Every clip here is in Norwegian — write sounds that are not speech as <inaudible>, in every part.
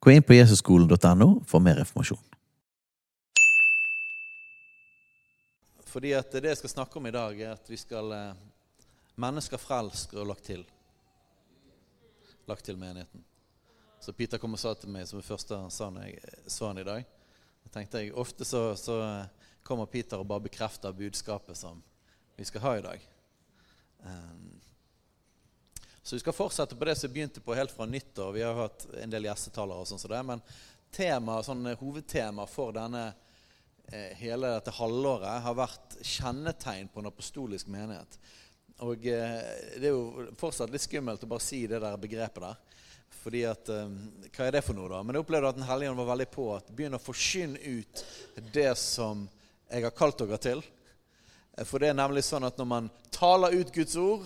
Gå inn på jesusskolen.no for mer informasjon. Fordi at Det jeg skal snakke om i dag, er at vi skal eh, mennesker frelsker og lagt til. Lagt til menigheten. Så Peter kom og sa til meg som det første han sa når jeg så han i dag. Da tenkte jeg, Ofte så, så kommer Peter og bare bekrefter budskapet som vi skal ha i dag. Um, så vi skal fortsette på det som begynte på helt fra nyttår. Vi har hatt en del gjestetalere, og sånn som det, men tema, sånn, hovedtema for denne, eh, hele dette halvåret har vært kjennetegn på en apostolisk menighet. Og eh, Det er jo fortsatt litt skummelt å bare si det der begrepet der. Fordi at, eh, Hva er det for noe, da? Men jeg opplevde at Den hellige ånd var veldig på at begynn å forkynne ut det som jeg har kalt dere til. For det er nemlig sånn at når man taler ut Guds ord,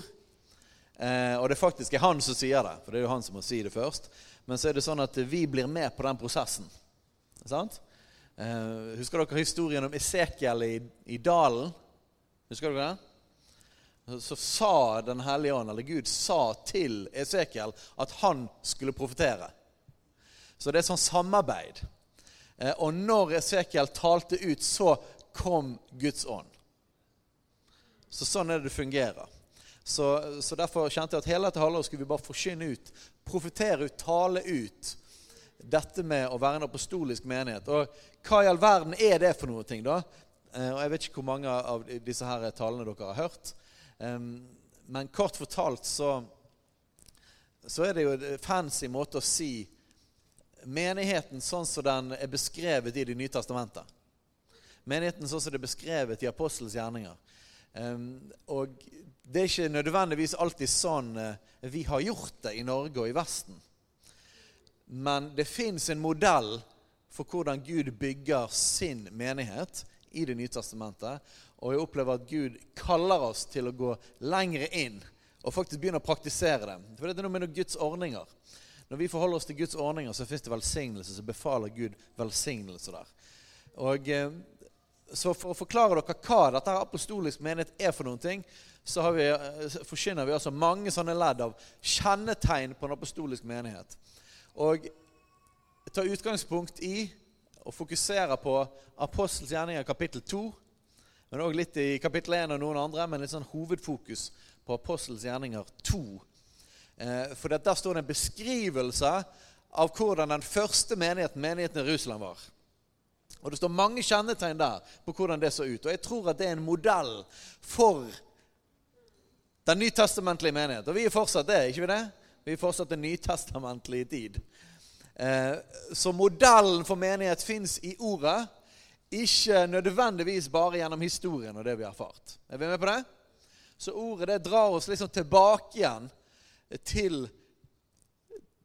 eh, og det faktisk er han som sier det, for det er jo han som må si det først, men så er det sånn at vi blir med på den prosessen. Sant? Eh, husker dere historien om Esekiel i, i dalen? Husker dere det? Så sa Den hellige ånd, eller Gud, sa til Esekiel at han skulle profetere. Så det er sånn samarbeid. Eh, og når Esekiel talte ut, så kom Guds ånd. Så sånn er det det fungerer. Så, så derfor kjente jeg at hele dette halvåret skulle vi bare forkynne ut, profetere ut, tale ut dette med å være en apostolisk menighet. Og hva i all verden er det for noe ting, da? Eh, og Jeg vet ikke hvor mange av disse her talene dere har hørt. Men kort fortalt så, så er det jo en fancy måte å si menigheten sånn som den er beskrevet i Det nye testamentet. Menigheten sånn som det er beskrevet i Apostels gjerninger. Og det er ikke nødvendigvis alltid sånn eh, vi har gjort det i Norge og i Vesten. Men det fins en modell for hvordan Gud bygger sin menighet i Det nye testamentet. Og jeg opplever at Gud kaller oss til å gå lengre inn og faktisk begynne å praktisere det. For det er noe med noen Guds ordninger. Når vi forholder oss til Guds ordninger, så fins det velsignelse. Så befaler Gud velsignelse der. Og eh, så For å forklare dere hva dette apostolisk menighet er for noen ting, så vi, eh, forkynner vi altså mange sånne ledd av kjennetegn på en apostolisk menighet. Og ta utgangspunkt i og fokusere på Apostels gjerninger kapittel 2, men òg litt i kapittel 1 og noen andre, men litt sånn hovedfokus på Apostels gjerninger 2. Eh, for der står det en beskrivelse av hvordan den første menigheten, menigheten i Russland, var. Og Det står mange kjennetegn der på hvordan det så ut. Og jeg tror at det er en modell for den nytestamentlige menighet. Og vi er fortsatt det, ikke vi det? Vi er fortsatt en nytestamentlig tid. Eh, så modellen for menighet fins i ordet, ikke nødvendigvis bare gjennom historien og det vi har erfart. Er vi med på det? Så ordet det drar oss liksom tilbake igjen til,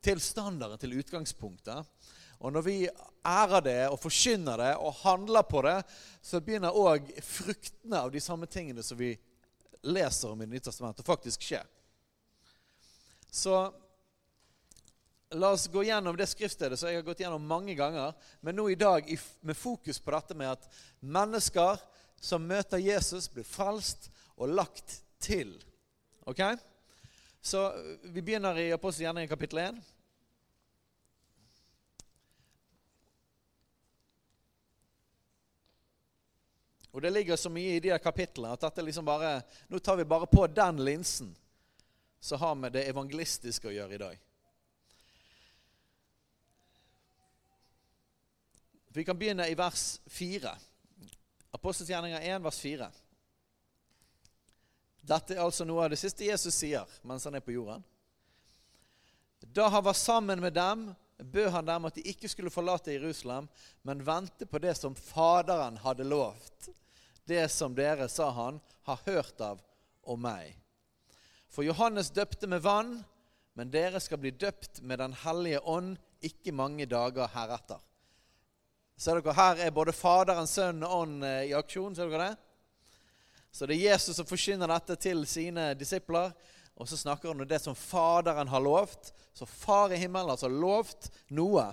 til standarden, til utgangspunktet. Og når vi ærer det og forkynner det og handler på det, så begynner òg fruktene av de samme tingene som vi leser om i Nytestamentet, faktisk skje. Så la oss gå gjennom det skriftstedet som jeg har gått gjennom mange ganger, men nå i dag med fokus på dette med at mennesker som møter Jesus, blir frelst og lagt til. Ok? Så vi begynner i Apostelgjerningen kapittel 1. Og Det ligger så mye i de kapitlene at dette liksom bare, nå tar vi bare på den linsen. Så har vi det evangelistiske å gjøre i dag. Vi kan begynne i vers 4. Apostelgjerninga 1, vers 4. Dette er altså noe av det siste Jesus sier mens han er på jorden. Da han var sammen med dem, bød han dem at de ikke skulle forlate Jerusalem, men vente på det som Faderen hadde lovt det som dere, sa han, har hørt av om meg. For Johannes døpte med vann, men dere skal bli døpt med Den hellige ånd ikke mange dager heretter. Ser dere, Her er både Faderen, Sønnen og Ånd eh, i aksjon. Ser dere det? Så det er Jesus som forsyner dette til sine disipler. Og så snakker han om det som Faderen har lovt. Så Far i himmelen har altså lovt noe.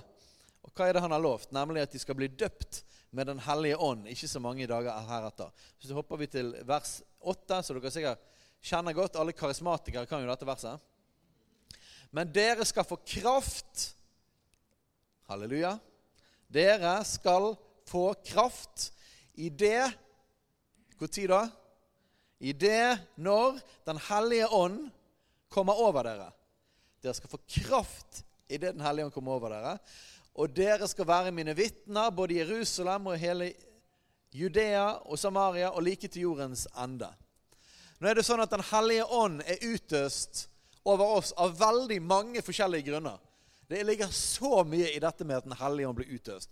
Og hva er det han har lovt? Nemlig at de skal bli døpt med Den hellige ånd ikke så mange dager heretter. Så hopper vi til vers 8, så dere sikkert kjenner godt. Alle karismatikere kan jo dette verset. Men dere skal få kraft Halleluja. Dere skal få kraft i det Når da? I det når Den hellige ånd kommer over dere. Dere skal få kraft i det Den hellige ånd kommer over dere. Og dere skal være mine vitner både i Jerusalem og hele Judea og Samaria og like til jordens ende. Nå er det sånn at Den hellige ånd er utøst over oss av veldig mange forskjellige grunner. Det ligger så mye i dette med at Den hellige ånd blir utøst.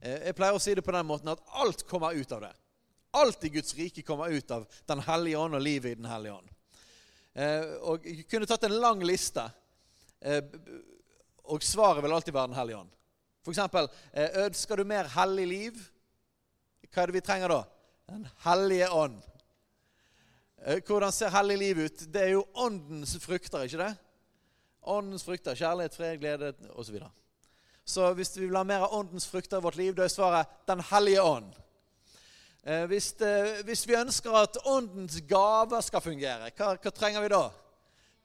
Eh, jeg pleier å si det på den måten at alt kommer ut av det. Alt i Guds rike kommer ut av Den hellige ånd og livet i Den hellige ånd. Eh, og Jeg kunne tatt en lang liste, eh, og svaret vil alltid være Den hellige ånd. For eksempel, ønsker du mer hellig liv? Hva er det vi trenger da? Den hellige ånd. Hvordan ser hellig liv ut? Det er jo åndens frukter, ikke det? Åndens frukter. Kjærlighet, fred, glede osv. Så, videre. så hvis vi vil ha mer av åndens frukter i vårt liv, da er svaret Den hellige ånd. Eh, hvis, det, hvis, vi ønsker at åndens gaver skal fungere, hva, hva, trenger vi da?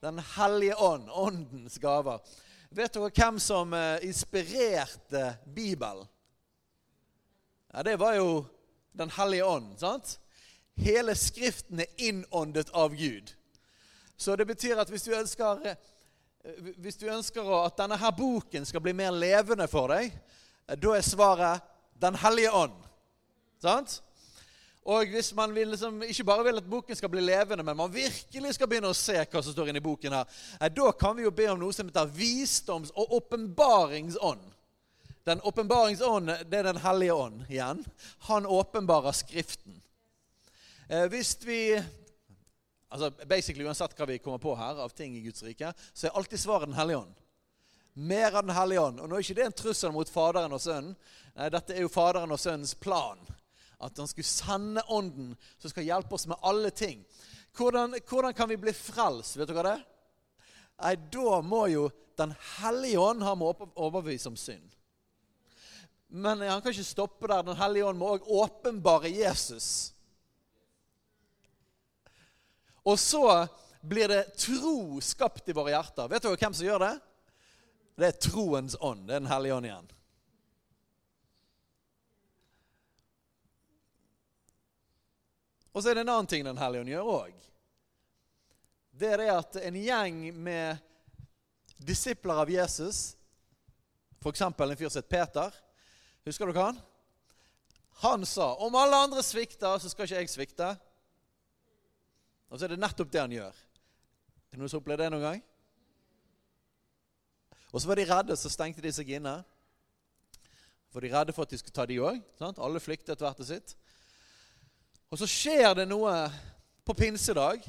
Den hellige ånd. Åndens gaver. Vet dere hvem som eh, inspirerte Bibelen? Ja, Det var jo Den hellige ånd. sant? Hele Skriften er innåndet av Gud. Så det betyr at hvis du ønsker eh, Eh, hvis du ønsker at denne her boken skal bli mer levende for deg, eh, da er svaret Den hellige ånd. Sant? Og hvis man vil, liksom, ikke bare vil at boken skal bli levende, men man virkelig skal begynne å se hva som står inne i boken, her, eh, da kan vi jo be om noe som heter visdoms- og åpenbaringsånd. Den åpenbaringsånd, det er Den hellige ånd igjen. Han åpenbarer Skriften. Eh, hvis vi altså basically Uansett hva vi kommer på her av ting i Guds rike, så er alltid svaret Den hellige ånd. Mer av Den hellige ånd. Og nå er ikke det en trussel mot Faderen og Sønnen. Nei, dette er jo Faderen og Sønnens plan. At han skulle sende Ånden som skal hjelpe oss med alle ting. Hvordan, hvordan kan vi bli frelst? Vet dere det? Nei, Da må jo Den hellige ånd ha med overbevise om synd. Men han kan ikke stoppe der. Den hellige ånd må òg åpenbare Jesus. Og så blir det tro skapt i våre hjerter. Vet dere hvem som gjør det? Det er troens ånd. Det er Den hellige ånd igjen. Og så er det en annen ting Den hellige ånd gjør òg. Det er det at en gjeng med disipler av Jesus, f.eks. en fyr som het Peter Husker dere han? Han sa om alle andre svikter, så skal ikke jeg svikte. Og så er det nettopp det han gjør. Er det noen som opplevde det noen gang? Og så var de redde, så stengte de seg inne. For de redde for at de skulle ta de òg. Alle flyktet hvert til sitt. Og så skjer det noe på pinsedag.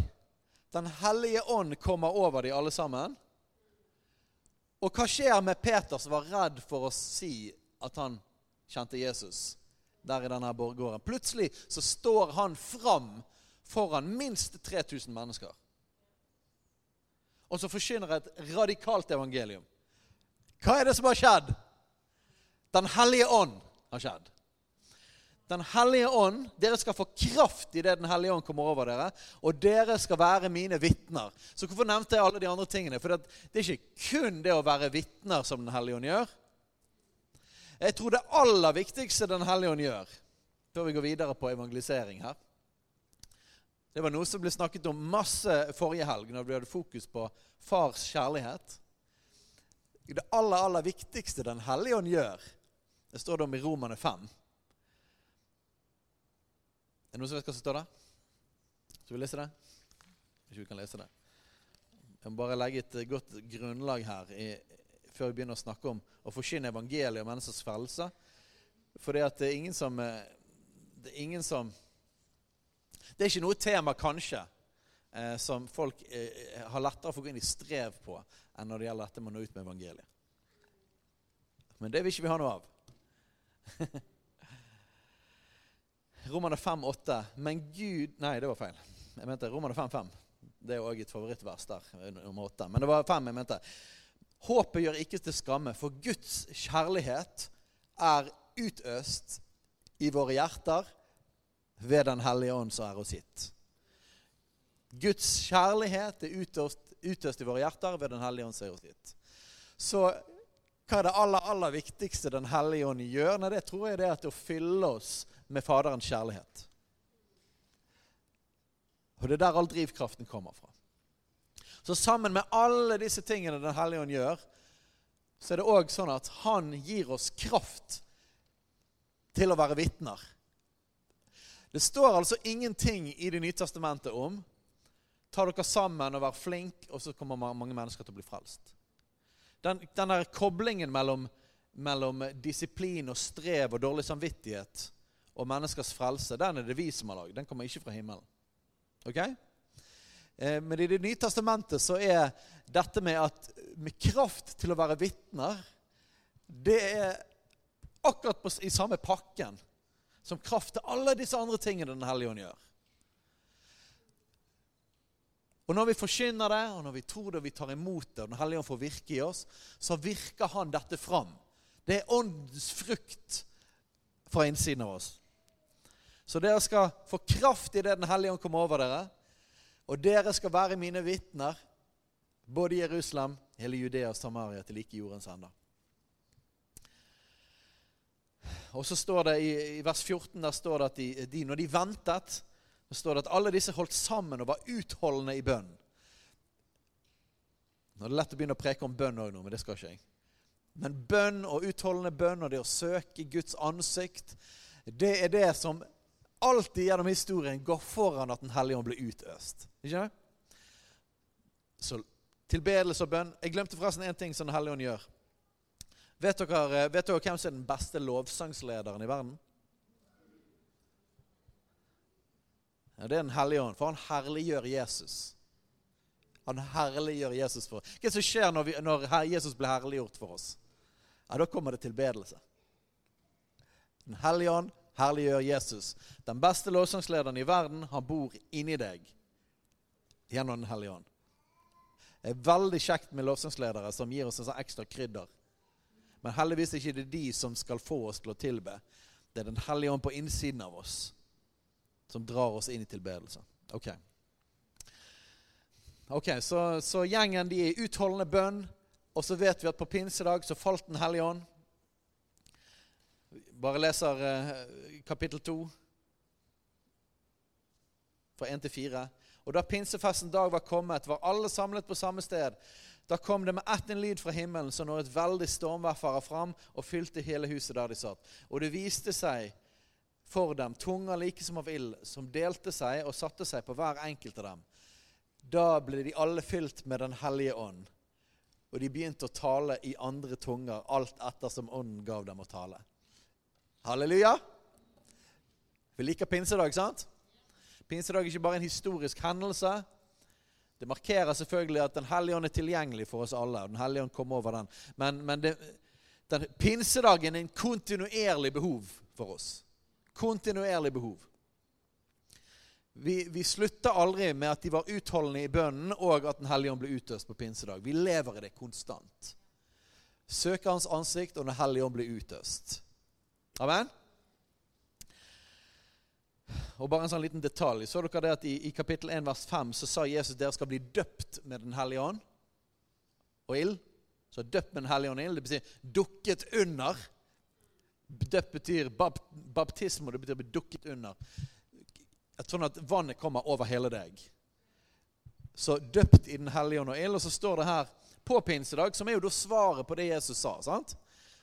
Den hellige ånd kommer over de alle sammen. Og hva skjer med Peter, som var redd for å si at han kjente Jesus der i denne borggården? Plutselig så står han fram foran minst 3000 mennesker. Og så forkynner et radikalt evangelium. Hva er det som har skjedd? Den hellige ånd har skjedd. Den hellige ånd, Dere skal få kraft i det Den hellige ånd kommer over dere. Og dere skal være mine vitner. Så hvorfor nevnte jeg alle de andre tingene? For det er ikke kun det å være vitner som Den hellige ånd gjør. Jeg tror det aller viktigste Den hellige ånd gjør, før vi går videre på evangelisering her, det var noe som ble snakket om masse forrige helg, når vi hadde fokus på fars kjærlighet. Det aller, aller viktigste Den hellige ånd gjør, det står det om i Romane 5. Det noen som vet hva som står der? Skal vi lese det? Hvis vi kan lese det. Jeg må bare legge et godt grunnlag her i, før vi begynner å snakke om å forkynne evangeliet og menneskers frelse. For det, det er ingen som, eh, det er ingen som det er ikke noe tema, kanskje, eh, som folk eh, har lettere for å gå inn i strev på enn når det gjelder dette med å nå ut med evangeliet. Men det vil ikke vi ha noe av. <laughs> Romerne 5,8. Men Gud Nei, det var feil. Jeg mente Romerne 5,5. Det er òg et favorittvers der. nummer 8. Men det var 5 jeg mente. Håpet gjør ikke til skamme, for Guds kjærlighet er utøst i våre hjerter ved Den hellige ånd som er hos sitt. Guds kjærlighet er utøst, utøst, i våre hjerter ved Den hellige ånd som er hos sitt. Så hva er det aller, aller viktigste Den hellige ånd gjør? Nei, det tror jeg det er å fylle oss med Faderens kjærlighet. Og det er der all drivkraften kommer fra. Så sammen med alle disse tingene Den hellige ånd gjør, så er det òg sånn at han gir oss kraft til å være vitner. Det står altså ingenting i Det nye testamentet om ta dere sammen og vær flink, og så kommer mange mennesker til å bli frelst. Den, den der koblingen mellom, mellom disiplin og strev og dårlig samvittighet og menneskers frelse, den er det vi som har lagd. Den kommer ikke fra himmelen. Ok? Eh, men i Det nye testamentet så er dette med, at, med kraft til å være vitner Det er akkurat på, i samme pakken som kraft til alle disse andre tingene Den hellige ånd gjør. Og Når vi forkynner det, og når vi tror det og vi tar imot det, og Den hellige ånd får virke i oss, så virker han dette fram. Det er åndens frukt fra innsiden av oss. Så dere skal få kraft i det Den hellige ånd kommer over dere. Og dere skal være mine vitner, både i Jerusalem, hele Judea og Samaria, til like jordens ende. Og så står det i, i, vers 14 der står det at de, de, når de ventet, så står det at alle disse holdt sammen og var utholdende i bønn. Nå er det lett å begynne å preke om bønn òg nå, men det skal ikke jeg. Men bønn og utholdende bønn og det å søke Guds ansikt, det er det som alltid gjennom historien går foran at Den hellige ånd blir utøst. Ikke det? Så tilbedelse og bønn Jeg glemte forresten én ting som Den hellige ånd gjør. Vet dere, vet dere hvem som er den beste lovsangslederen i verden? Ja, det er Den hellige ånd, for han herliggjør Jesus. Han herliggjør Jesus for oss. Hva som skjer når, vi, når Jesus blir herliggjort for oss? Ja, Da kommer det tilbedelse. Den hellige ånd herliggjør Jesus. Den beste lovsangslederen i verden, han bor inni deg gjennom Den hellige ånd. Det er veldig kjekt med lovsangsledere som gir oss en sånn ekstra krydder. Men heldigvis er det ikke de som skal få oss til å tilbe. Det er Den hellige ånd på innsiden av oss som drar oss inn i tilbedelse. Ok, okay Så, så gjengen de er utholdende bønn, og så vet vi at på pinsedag så falt Den hellige ånd. Bare leser eh, kapittel 2, fra 1 til 4. Og da pinsefesten dag var kommet, var alle samlet på samme sted. Da kom det med ett en lyd fra himmelen, så når et veldig stormvær farer fram og fylte hele huset der de satt. Og det viste seg for dem tunger like som av ild, som delte seg og satte seg på hver enkelt av dem. Da ble de alle fylt med Den hellige ånd, og de begynte å tale i andre tunger, alt etter som ånden gav dem å tale. Halleluja! Vi liker pinsedag, sant? Pinsedag er ikke bare en historisk hendelse. Det markerer selvfølgelig at Den hellige ånd er tilgjengelig for oss alle. og Den hellige ånd kommer over den. Men, men det, den, pinsedagen er en kontinuerlig behov for oss. Kontinuerlig behov. Vi, vi slutter aldri med at de var utholdende i bønnen, og at Den hellige ånd ble utøst på pinsedag. Vi lever i det konstant. Søker Hans ansikt, og Den hellige ånd blir utøst. Amen? Og bare en sånn liten detalj. Så dere det at i, i kapittel 1 vers 5 så sa Jesus dere skal bli døpt med Den hellige ånd og ild. Så døpt med Den hellige ånd og ild, det betyr dukket under. Døpt betyr bap, baptisme, og det betyr dukket under. Sånn at vannet kommer over hele deg. Så døpt i Den hellige ånd og ild. Og så står det her på pinsedag, som er jo da svaret på det Jesus sa. sant?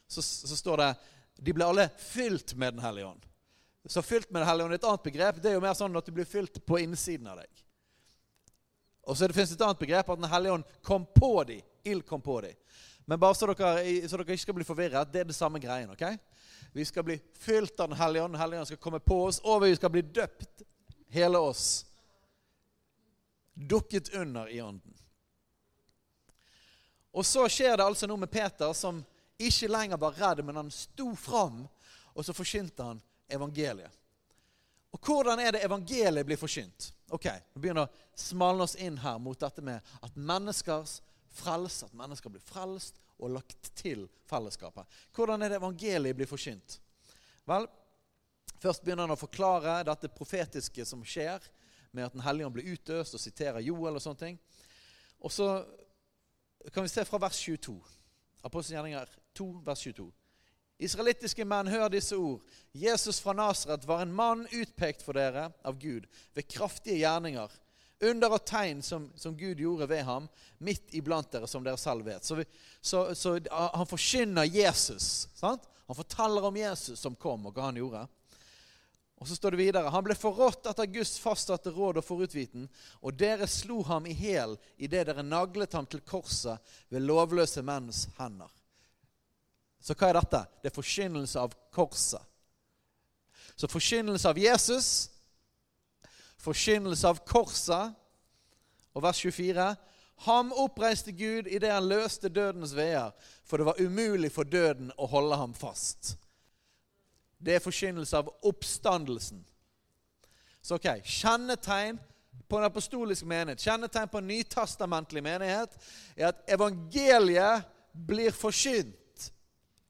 Så, så står det de ble alle fylt med Den hellige ånd. Så fylt med Den hellige ånd er et annet begrep. Det er jo mer sånn at du blir fylt på innsiden av deg. Og så det et annet begrep at Den hellige ånd kom på dem. Ild kom på dem. Men bare så dere, så dere, ikke skal bli forvirret, det er det samme greien. ok? Vi skal bli fylt av Den hellige ånd. Den hellige ånd skal komme på oss, og vi skal bli døpt, hele oss. Dukket under i ånden. Og så skjer det altså noe med Peter som ikke lenger var redd, men han sto fram, og så forkynte han evangeliet. Og hvordan er det evangeliet blir forkynt? Ok, Vi begynner å smalne oss inn her mot dette med at menneskers frelse, at mennesker blir frelst og lagt til fellesskapet. Hvordan er det evangeliet blir forkynt? Vel, Først begynner han å forklare dette profetiske som skjer, med at Den hellige ånd blir utøst, og siterer Joel og sånne ting. Og så kan vi se fra vers 22. Apostelgjerninger 2, vers 22. Israelittiske menn, hør disse ord. Jesus fra Nasaret var en mann utpekt for dere av Gud ved kraftige gjerninger, under og tegn som, som Gud gjorde ved ham, midt iblant dere, som dere selv vet. Så, vi, så, så han forkynner Jesus. Sant? Han forteller om Jesus som kom, og hva han gjorde. Og så står det videre Han ble forrådt etter Guds fastsatte råd og forutviten, og dere slo ham i hæl idet dere naglet ham til korset ved lovløse menns hender. Så hva er dette? Det er forkynnelse av korset. Så forkynnelse av Jesus, forkynnelse av korset, og vers 24 Ham oppreiste Gud idet han løste dødens veier, for det var umulig for døden å holde ham fast det er forkynnelse av oppstandelsen. Så ok, Kjennetegn på en apostolisk menighet, kjennetegn på en nytestamentlig menighet, er at evangeliet blir forkynt.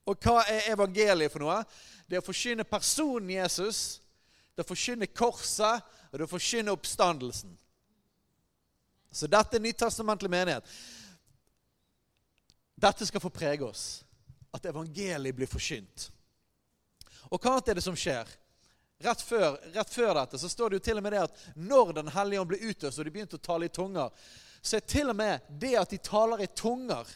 Og hva er evangeliet for noe? Det er å forkynne personen Jesus, det er å forkynne korset, og det er å forkynne oppstandelsen. Så dette er nytestamentlig menighet. Dette skal få prege oss. At evangeliet blir forkynt. Og hva annet er det som skjer? Rett før, rett før, dette så står det jo til og med det at når Den hellige ånd ble utøst og de begynte å tale i tunger, så er til og med det at de taler i tunger,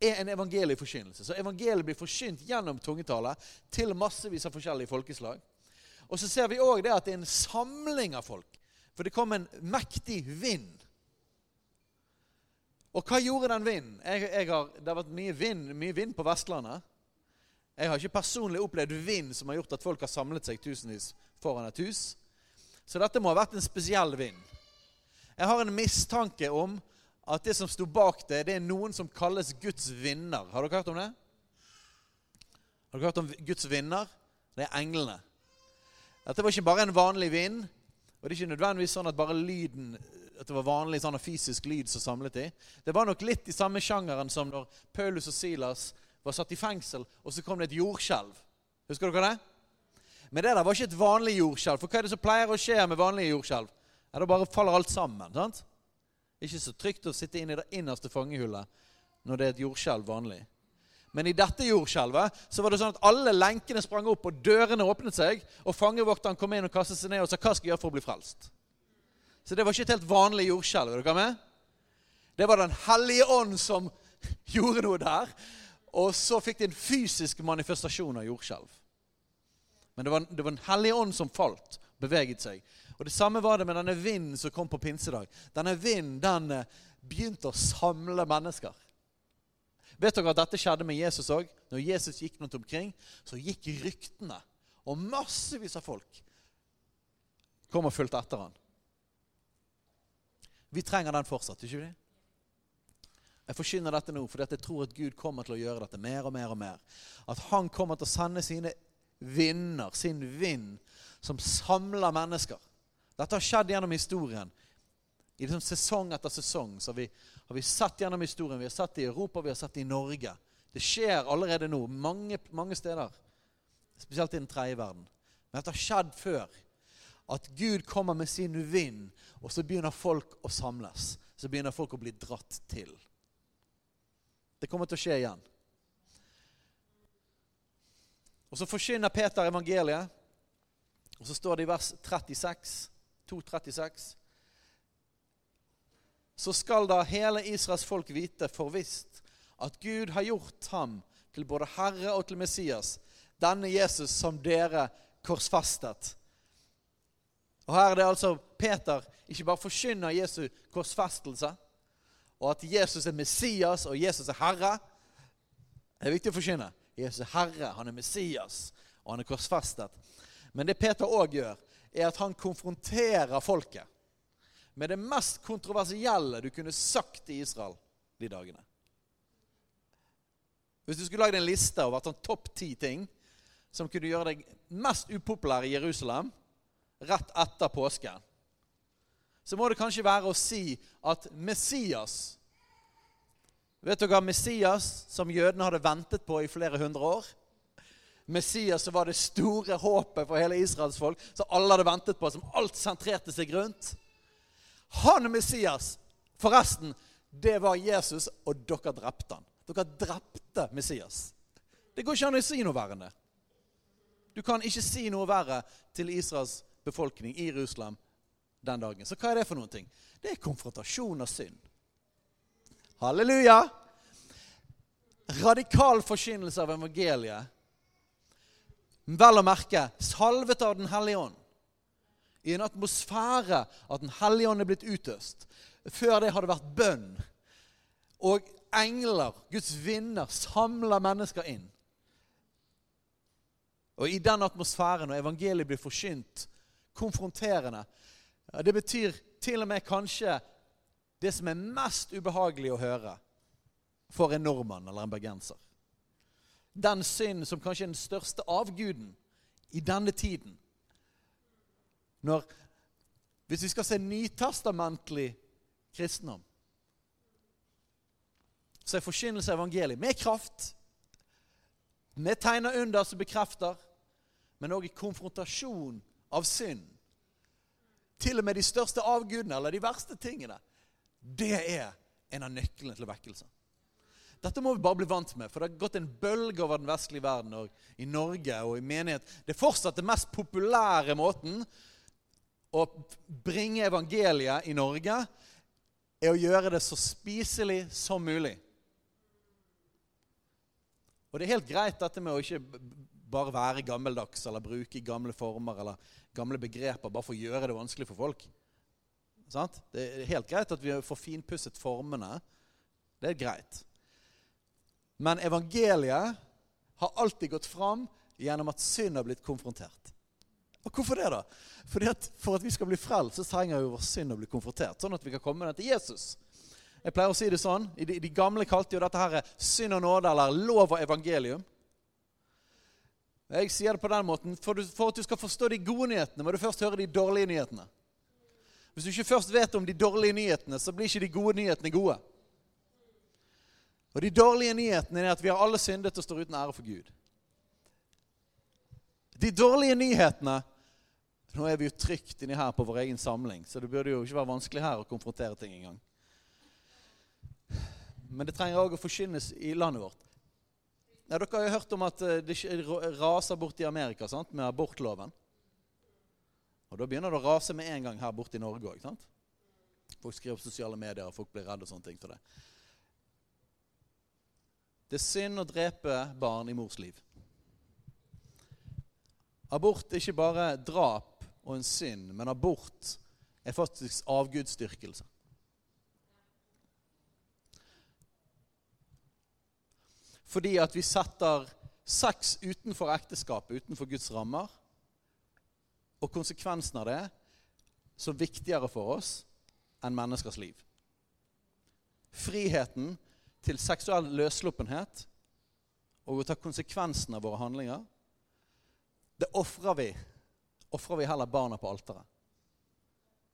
er en evangelieforkynnelse. Så evangeliet blir forkynt gjennom tungetale til massevis av forskjellige folkeslag. Og så ser vi òg det at det er en samling av folk. For det kom en mektig vind. Og hva gjorde den vinden? Det har vært mye vind, mye vind på Vestlandet. Jeg har ikke personlig opplevd vind som har gjort at folk har samlet seg tusenvis foran et hus. Så dette må ha vært en spesiell vind. Jeg har en mistanke om at det som sto bak det, det er noen som kalles Guds vinner. Har dere hørt om det? Har dere hørt om Guds vinner? Det er englene. Dette var ikke bare en vanlig vind. Og det er ikke nødvendigvis sånn at bare lyden at det var vanlig sånn fysisk lyd som samlet i. Det var nok litt i samme sjangeren som når Paulus og Silas var satt i fengsel, og så kom det et jordskjelv. Husker dere det? Men det der var ikke et vanlig jordskjelv. For hva er det som pleier å skje med vanlige jordskjelv? Ja, Da bare faller alt sammen. sant? Ikke så trygt å sitte inn i det innerste fangehullet når det er et jordskjelv vanlig. Men i dette jordskjelvet så var det sånn at alle lenkene sprang opp, og dørene åpnet seg, og fangevokteren kom inn og kastet seg ned og sa 'Hva skal jeg gjøre for å bli frelst?' Så det var ikke et helt vanlig jordskjelv. Er dere med? Det var Den hellige ånd som <laughs> gjorde noe der. Og så fikk de en fysisk manifestasjon av jordskjelv. Men det var, det var Den hellige ånd som falt, beveget seg. Og Det samme var det med denne vinden som kom på pinsedag. Denne vinden den eh, begynte å samle mennesker. Vet dere at dette skjedde med Jesus òg? Når Jesus gikk rundt omkring, så gikk ryktene. Og massevis av folk kom og fulgte etter han. Vi trenger den fortsatt, ikke vi? Jeg forkynner dette nå fordi jeg tror at Gud kommer til å gjøre dette mer og mer. og mer. At han kommer til å sende sine vinder, sin vind, som samler mennesker. Dette har skjedd gjennom historien. I liksom Sesong etter sesong så har vi, har vi sett gjennom historien. Vi har sett det i Europa, vi har sett det i Norge. Det skjer allerede nå mange, mange steder. Spesielt i den tredje verden. Men dette har skjedd før. At Gud kommer med sin vind, og så begynner folk å samles. Så begynner folk å bli dratt til. Det kommer til å skje igjen. Og Så forkynner Peter evangeliet, og så står det i vers 36, 2.36 Så skal da hele Israels folk vite forvisst at Gud har gjort ham til både Herre og til Messias, denne Jesus som dere korsfestet. Og Her er det altså Peter ikke bare forkynner Jesu korsfestelse, og at Jesus er Messias, og Jesus er Herre. Det er viktig å forkynne. Jesus er Herre, han er Messias, og han er korsfestet. Men det Peter òg gjør, er at han konfronterer folket med det mest kontroversielle du kunne sagt i Israel de dagene. Hvis du skulle lagd en liste over sånn topp ti ting som kunne gjøre deg mest upopulær i Jerusalem rett etter påsken, så må det kanskje være å si at Messias Vet dere Messias, som jødene hadde ventet på i flere hundre år? Messias som var det store håpet for hele Israels folk, som alle hadde ventet på, som alt sentrerte seg rundt. Han Messias, forresten, det var Jesus, og dere drepte han. Dere drepte Messias. Det går ikke an å si noe verre enn det. Du kan ikke si noe verre til Israels befolkning i Jerusalem den dagen. Så hva er det for noen ting? Det er konfrontasjon av synd. Halleluja! Radikal forkynnelse av evangeliet. Vel å merke salvet av Den hellige ånd. I en atmosfære at Den hellige ånd er blitt utøst. Før det har det vært bønn. Og engler, Guds vinner, samler mennesker inn. Og i den atmosfæren, når evangeliet blir forkynt, konfronterende Det betyr til og med kanskje det som er mest ubehagelig å høre for en nordmann eller en bergenser. Den synd som kanskje er den største avguden i denne tiden. Når, hvis vi skal se nytestamentlig kristendom, så er forkynnelse av evangeliet med kraft, med tegn og under som bekrefter, men òg i konfrontasjon av synd. Til og med de største avgudene eller de verste tingene det er en av nøklene til vekkelse. Dette må vi bare bli vant med, for det har gått en bølge over den vestlige verden og i Norge og i menighet. Det er fortsatt den mest populære måten å bringe evangeliet i Norge er å gjøre det så spiselig som mulig. Og det er helt greit dette med å ikke bare være gammeldags eller bruke gamle former eller gamle begreper bare for å gjøre det vanskelig for folk. Sant? Det er helt greit at vi får finpusset formene. Det er greit. Men evangeliet har alltid gått fram gjennom at synd har blitt konfrontert. Og Hvorfor det, da? Fordi at For at vi skal bli frelst, så trenger jo vår synd å bli konfrontert. Sånn at vi kan komme den til Jesus. Jeg pleier å si det sånn, I de, de gamle kalte jo dette her synd og nåde, eller lov og evangelium. Jeg sier det på den måten, for, du, for at du skal forstå de gode nyhetene, må du først høre de dårlige nyhetene. Hvis du ikke først vet om de dårlige nyhetene, så blir ikke de gode nyhetene gode. Og De dårlige nyhetene er at vi har alle syndet og står uten ære for Gud. De dårlige nyhetene Nå er vi jo trygt inni her på vår egen samling, så det burde jo ikke være vanskelig her å konfrontere ting engang. Men det trenger òg å forkynnes i landet vårt. Ja, dere har jo hørt om at eh, det raser bort i Amerika sant? med abortloven. Og Da begynner det å rase med en gang her borte i Norge òg. Folk skriver på sosiale medier, og folk blir redde og sånne ting for det. Det er synd å drepe barn i mors liv. Abort er ikke bare drap og en synd, men abort er faktisk avgudsdyrkelse. Fordi at vi setter sex utenfor ekteskapet, utenfor Guds rammer, og konsekvensen av det så viktigere for oss enn menneskers liv. Friheten til seksuell løssluppenhet og å ta konsekvensen av våre handlinger, det ofrer vi. Ofrer vi heller barna på alteret.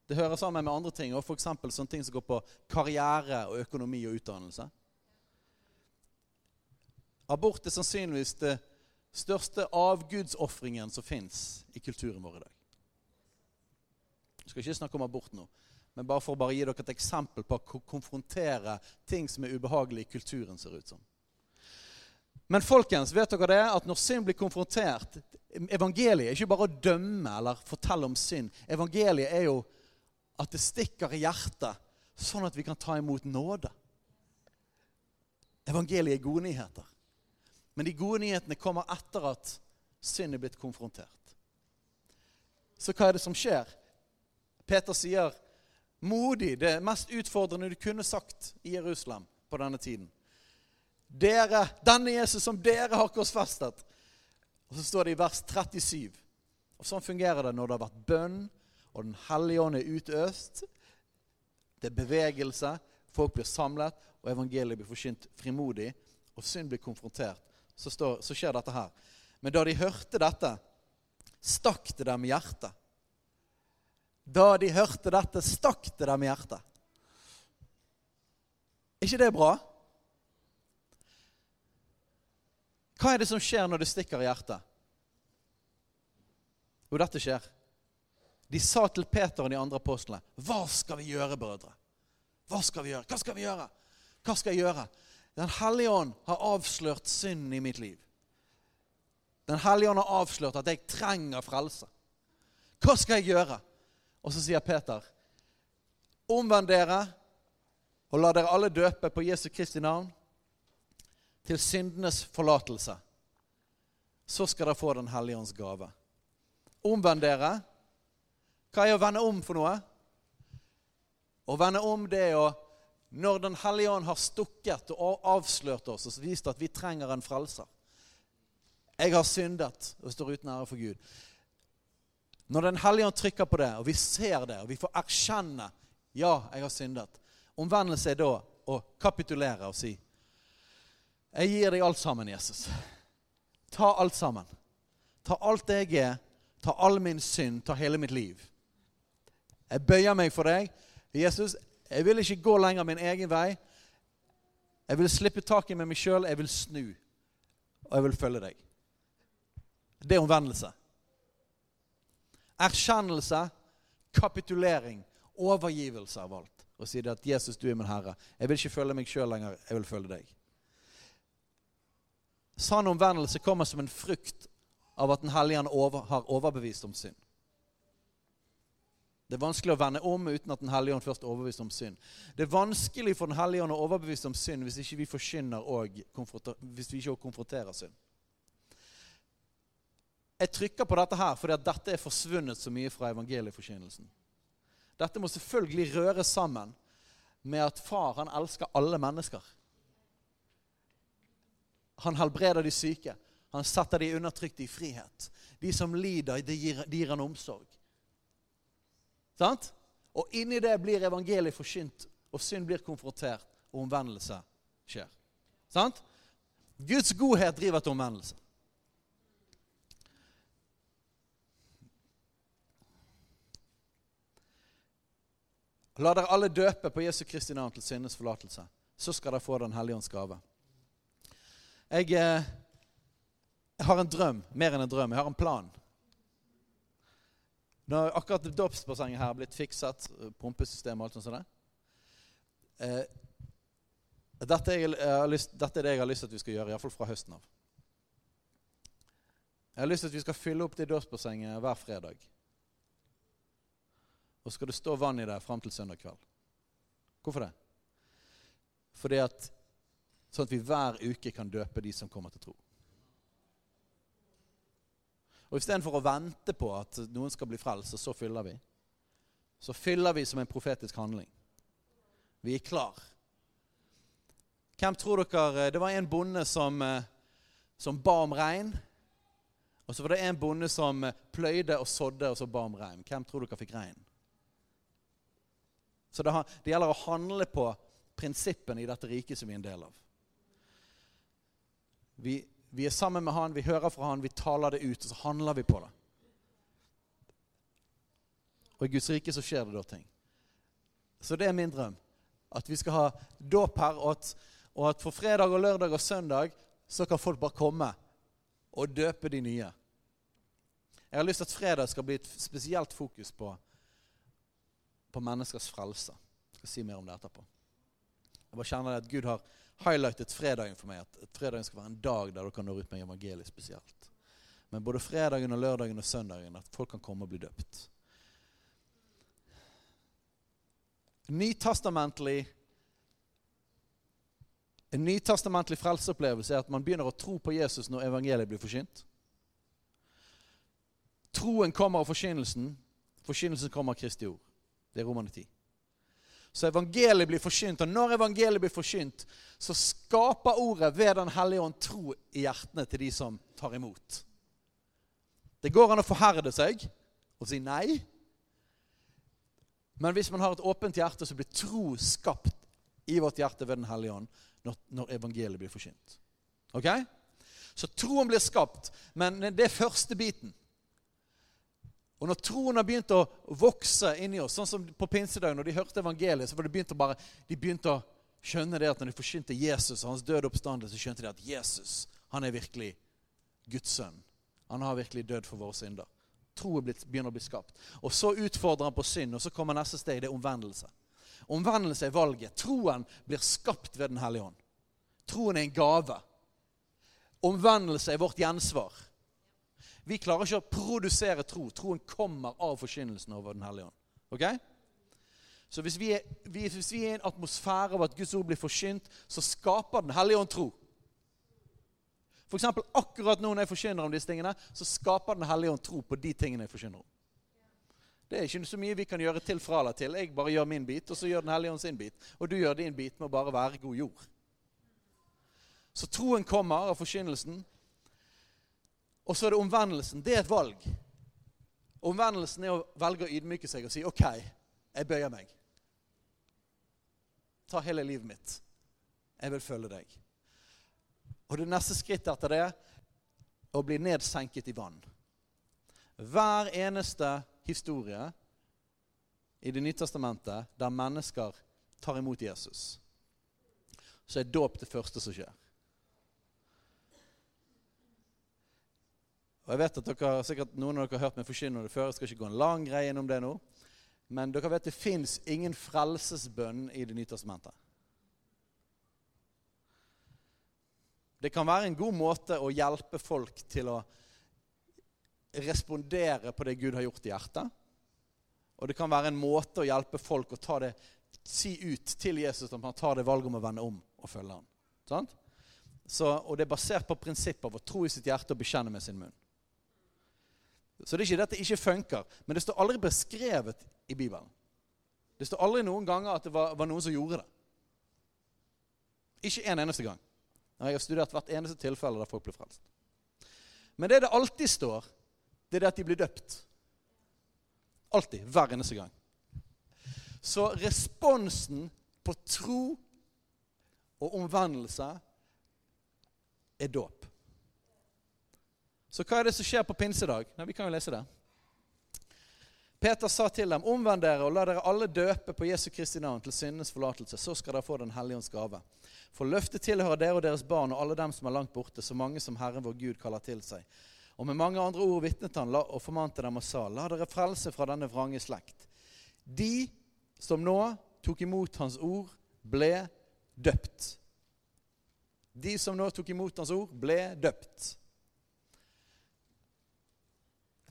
Det hører sammen med andre ting, og f.eks. sånne ting som går på karriere og økonomi og utdannelse. Abort er sannsynligvis det største avgudsofringen som fins i kulturen vår i dag. Vi skal ikke snakke om abort nå, men bare for å gi dere et eksempel på å konfrontere ting som er ubehagelig i kulturen, ser ut som. Men folkens, vet dere det? At når synd blir konfrontert Evangeliet er ikke bare å dømme eller fortelle om synd. Evangeliet er jo at det stikker i hjertet, sånn at vi kan ta imot nåde. Evangeliet er gode nyheter. Men de gode nyhetene kommer etter at synd er blitt konfrontert. Så hva er det som skjer? Peter sier modig, det mest utfordrende du kunne sagt i Jerusalem på denne tiden. Dere, denne Jesus som dere har korsfestet. Og så står det i vers 37. Og Sånn fungerer det når det har vært bønn, og Den hellige ånd er utøst. Det er bevegelse, folk blir samlet, og evangeliet blir forsynt frimodig. og synd blir konfrontert, så, står, så skjer dette her. Men da de hørte dette, stakk det dem i hjertet. Da de hørte dette, stakk det dem i hjertet. Er ikke det bra? Hva er det som skjer når det stikker i hjertet? Jo, dette skjer. De sa til Peter og de andre apostlene, 'Hva skal vi gjøre, brødre?' Hva skal vi gjøre? Hva skal vi gjøre? Hva skal jeg gjøre? Den hellige ånd har avslørt synden i mitt liv. Den hellige ånd har avslørt at jeg trenger frelse. Hva skal jeg gjøre? Og så sier Peter, omvend dere og la dere alle døpe på Jesu Kristi navn til syndenes forlatelse. Så skal dere få Den hellige ånds gave. Omvend dere. Hva er å vende om for noe? Å vende om det er å Når Den hellige ånd har stukket og avslørt oss og vist at vi trenger en frelser Jeg har syndet og står uten ære for Gud. Når Den hellige ånd trykker på det, og vi ser det, og vi får erkjenne ja, jeg har syndet Omvendelse er da å kapitulere og si Jeg gir deg alt sammen, Jesus. Ta alt sammen. Ta alt det jeg er. Ta all min synd. Ta hele mitt liv. Jeg bøyer meg for deg. Jesus, jeg vil ikke gå lenger min egen vei. Jeg vil slippe taket med meg sjøl. Jeg vil snu. Og jeg vil følge deg. Det er omvendelse. Erkjennelse, kapitulering, overgivelse av alt. Og det at 'Jesus, du er min Herre'. Jeg vil ikke følge meg sjøl lenger. Jeg vil følge deg. Sann omvendelse kommer som en frukt av at Den hellige ånd over, har overbevist om synd. Det er vanskelig å vende om uten at Den hellige ånd først er overbevist om synd. Det er vanskelig for Den hellige ånd å overbevise om synd hvis ikke vi forkynner og hvis vi ikke konfronterer synd. Jeg trykker på dette her fordi at dette er forsvunnet så mye fra evangelieforkynnelsen. Dette må selvfølgelig røres sammen med at far han elsker alle mennesker. Han helbreder de syke. Han setter de undertrykte i frihet. De som lider, de gir, de gir han omsorg. Sant? Og inni det blir evangeliet forkynt, og synd blir konfrontert, og omvendelse skjer. Sant? Guds godhet driver til omvendelse. La dere alle døpe på Jesu Kristi navn til syndes forlatelse. Så skal dere få Den hellige ånds gave. Jeg, eh, jeg, har en drøm, mer enn en drøm. Jeg har en plan. Når akkurat dåpsbassenget her har blitt fikset, eh, pumpesystem og alt sånt sånt eh, dette, er, lyst, dette, er det jeg har lyst til at vi skal gjøre, iallfall fra høsten av. Jeg har lyst til at vi skal fylle opp det dåpsbassenget hver fredag. Og skal det stå vann i det fram til søndag kveld. Hvorfor det? Fordi at Sånn at vi hver uke kan døpe de som kommer til tro. Og Istedenfor å vente på at noen skal bli frelst, og så fyller vi, så fyller vi som en profetisk handling. Vi er klar. Hvem tror dere Det var en bonde som, eh, som ba om regn. Og så var det en bonde som pløyde og sådde og så ba om regn. Hvem tror dere fikk regn? Så det, det gjelder å handle på prinsippene i dette riket som vi er en del av. Vi, vi, er sammen med han, vi hører fra han, vi taler det ut, og så handler vi på det. Og i Guds rike så skjer det da ting. Så det er min drøm. At vi skal ha dåp her, og at, og at for fredag og lørdag og søndag så kan folk bare komme og døpe de nye. Jeg har lyst til at fredag skal bli et spesielt fokus på, på menneskers frelse. Jeg skal si mer om det etterpå. Jeg bare kjenner at Gud har highlightet fredagen for meg. At fredagen skal være en dag der du kan nå ut med evangeliet spesielt. Men både fredagen og lørdagen og søndagen at folk kan komme og bli døpt. Nytestamentlig En nytestamentlig frelseopplevelse er at man begynner å tro på Jesus når evangeliet blir forkynt. Troen kommer av forkynnelsen. Forkynnelsen kommer av Kristi ord. Det er Romane 10. Så evangeliet blir forkynt. Og når evangeliet blir forkynt, så skaper ordet ved Den hellige ånd tro i hjertene til de som tar imot. Det går an å forherde seg og si nei. Men hvis man har et åpent hjerte, så blir tro skapt i vårt hjerte ved Den hellige ånd når, når evangeliet blir forkynt. Ok? Så troen blir skapt, men det er første biten. Og når troen har begynt å vokse inni oss, sånn som på pinsedag, når de hørte evangeliet, så var det begynt å bare, de begynte å skjønne det at når de forsynte Jesus og hans døde oppstandelse, skjønte de at Jesus han er virkelig Guds sønn. Han har virkelig dødd for våre synder. Troen begynner å bli skapt. Og Så utfordrer han på synd, og så kommer neste steg. Det er omvendelse. Omvendelse er valget. Troen blir skapt ved Den hellige ånd. Troen er en gave. Omvendelse er vårt gjensvar. Vi klarer ikke å produsere tro. Troen kommer av forkynnelsen over Den hellige ånd. Ok? Så hvis vi, er, hvis vi er i en atmosfære av at Guds ord blir forkynt, så skaper Den hellige ånd tro. For eksempel, akkurat nå når jeg forkynner om disse tingene, så skaper Den hellige ånd tro på de tingene jeg forkynner om. Det er ikke så mye vi kan gjøre til fra eller til. Jeg bare gjør min bit, og så gjør Den hellige ånd sin bit. Og du gjør din bit med å bare være god jord. Så troen kommer av forkynnelsen. Og så er det omvendelsen. Det er et valg. Omvendelsen er å velge å ydmyke seg og si OK, jeg bøyer meg. Ta hele livet mitt. Jeg vil følge deg. Og det neste skrittet etter det å bli nedsenket i vann. Hver eneste historie i Det nye testamentet der mennesker tar imot Jesus, så er dåp det første som skjer. Og jeg vet at dere, sikkert Noen av dere har hørt meg forkynne det før. Jeg skal ikke gå en lang greie gjennom det nå. Men dere vet det fins ingen frelsesbønn i Det nye testamentet. Det kan være en god måte å hjelpe folk til å respondere på det Gud har gjort i hjertet. Og det kan være en måte å hjelpe folk å ta det, si ut til Jesus at han tar det valget om å vende om og følge ham. Så, og det er basert på prinsippet av å tro i sitt hjerte og bekjenne med sin munn. Så det er ikke dette ikke funker. Men det står aldri beskrevet i Bibelen. Det står aldri noen ganger at det var, var noen som gjorde det. Ikke en eneste gang. Jeg har studert hvert eneste tilfelle der folk ble frelst. Men det det alltid står, det er det at de blir døpt. Alltid. Hver eneste gang. Så responsen på tro og omvendelse er dåp. Så hva er det som skjer på pinsedag? Nei, Vi kan jo lese det. Peter sa til dem, omvend dere og la dere alle døpe på Jesu Kristi navn til syndenes forlatelse. Så skal dere få Den hellige ånds gave. For løftet tilhører dere og deres barn og alle dem som er langt borte, så mange som Herren vår Gud kaller til seg. Og med mange andre ord vitnet han og formante dem og sa, la dere frelse fra denne vrange slekt. De som nå tok imot hans ord, ble døpt. De som nå tok imot hans ord, ble døpt.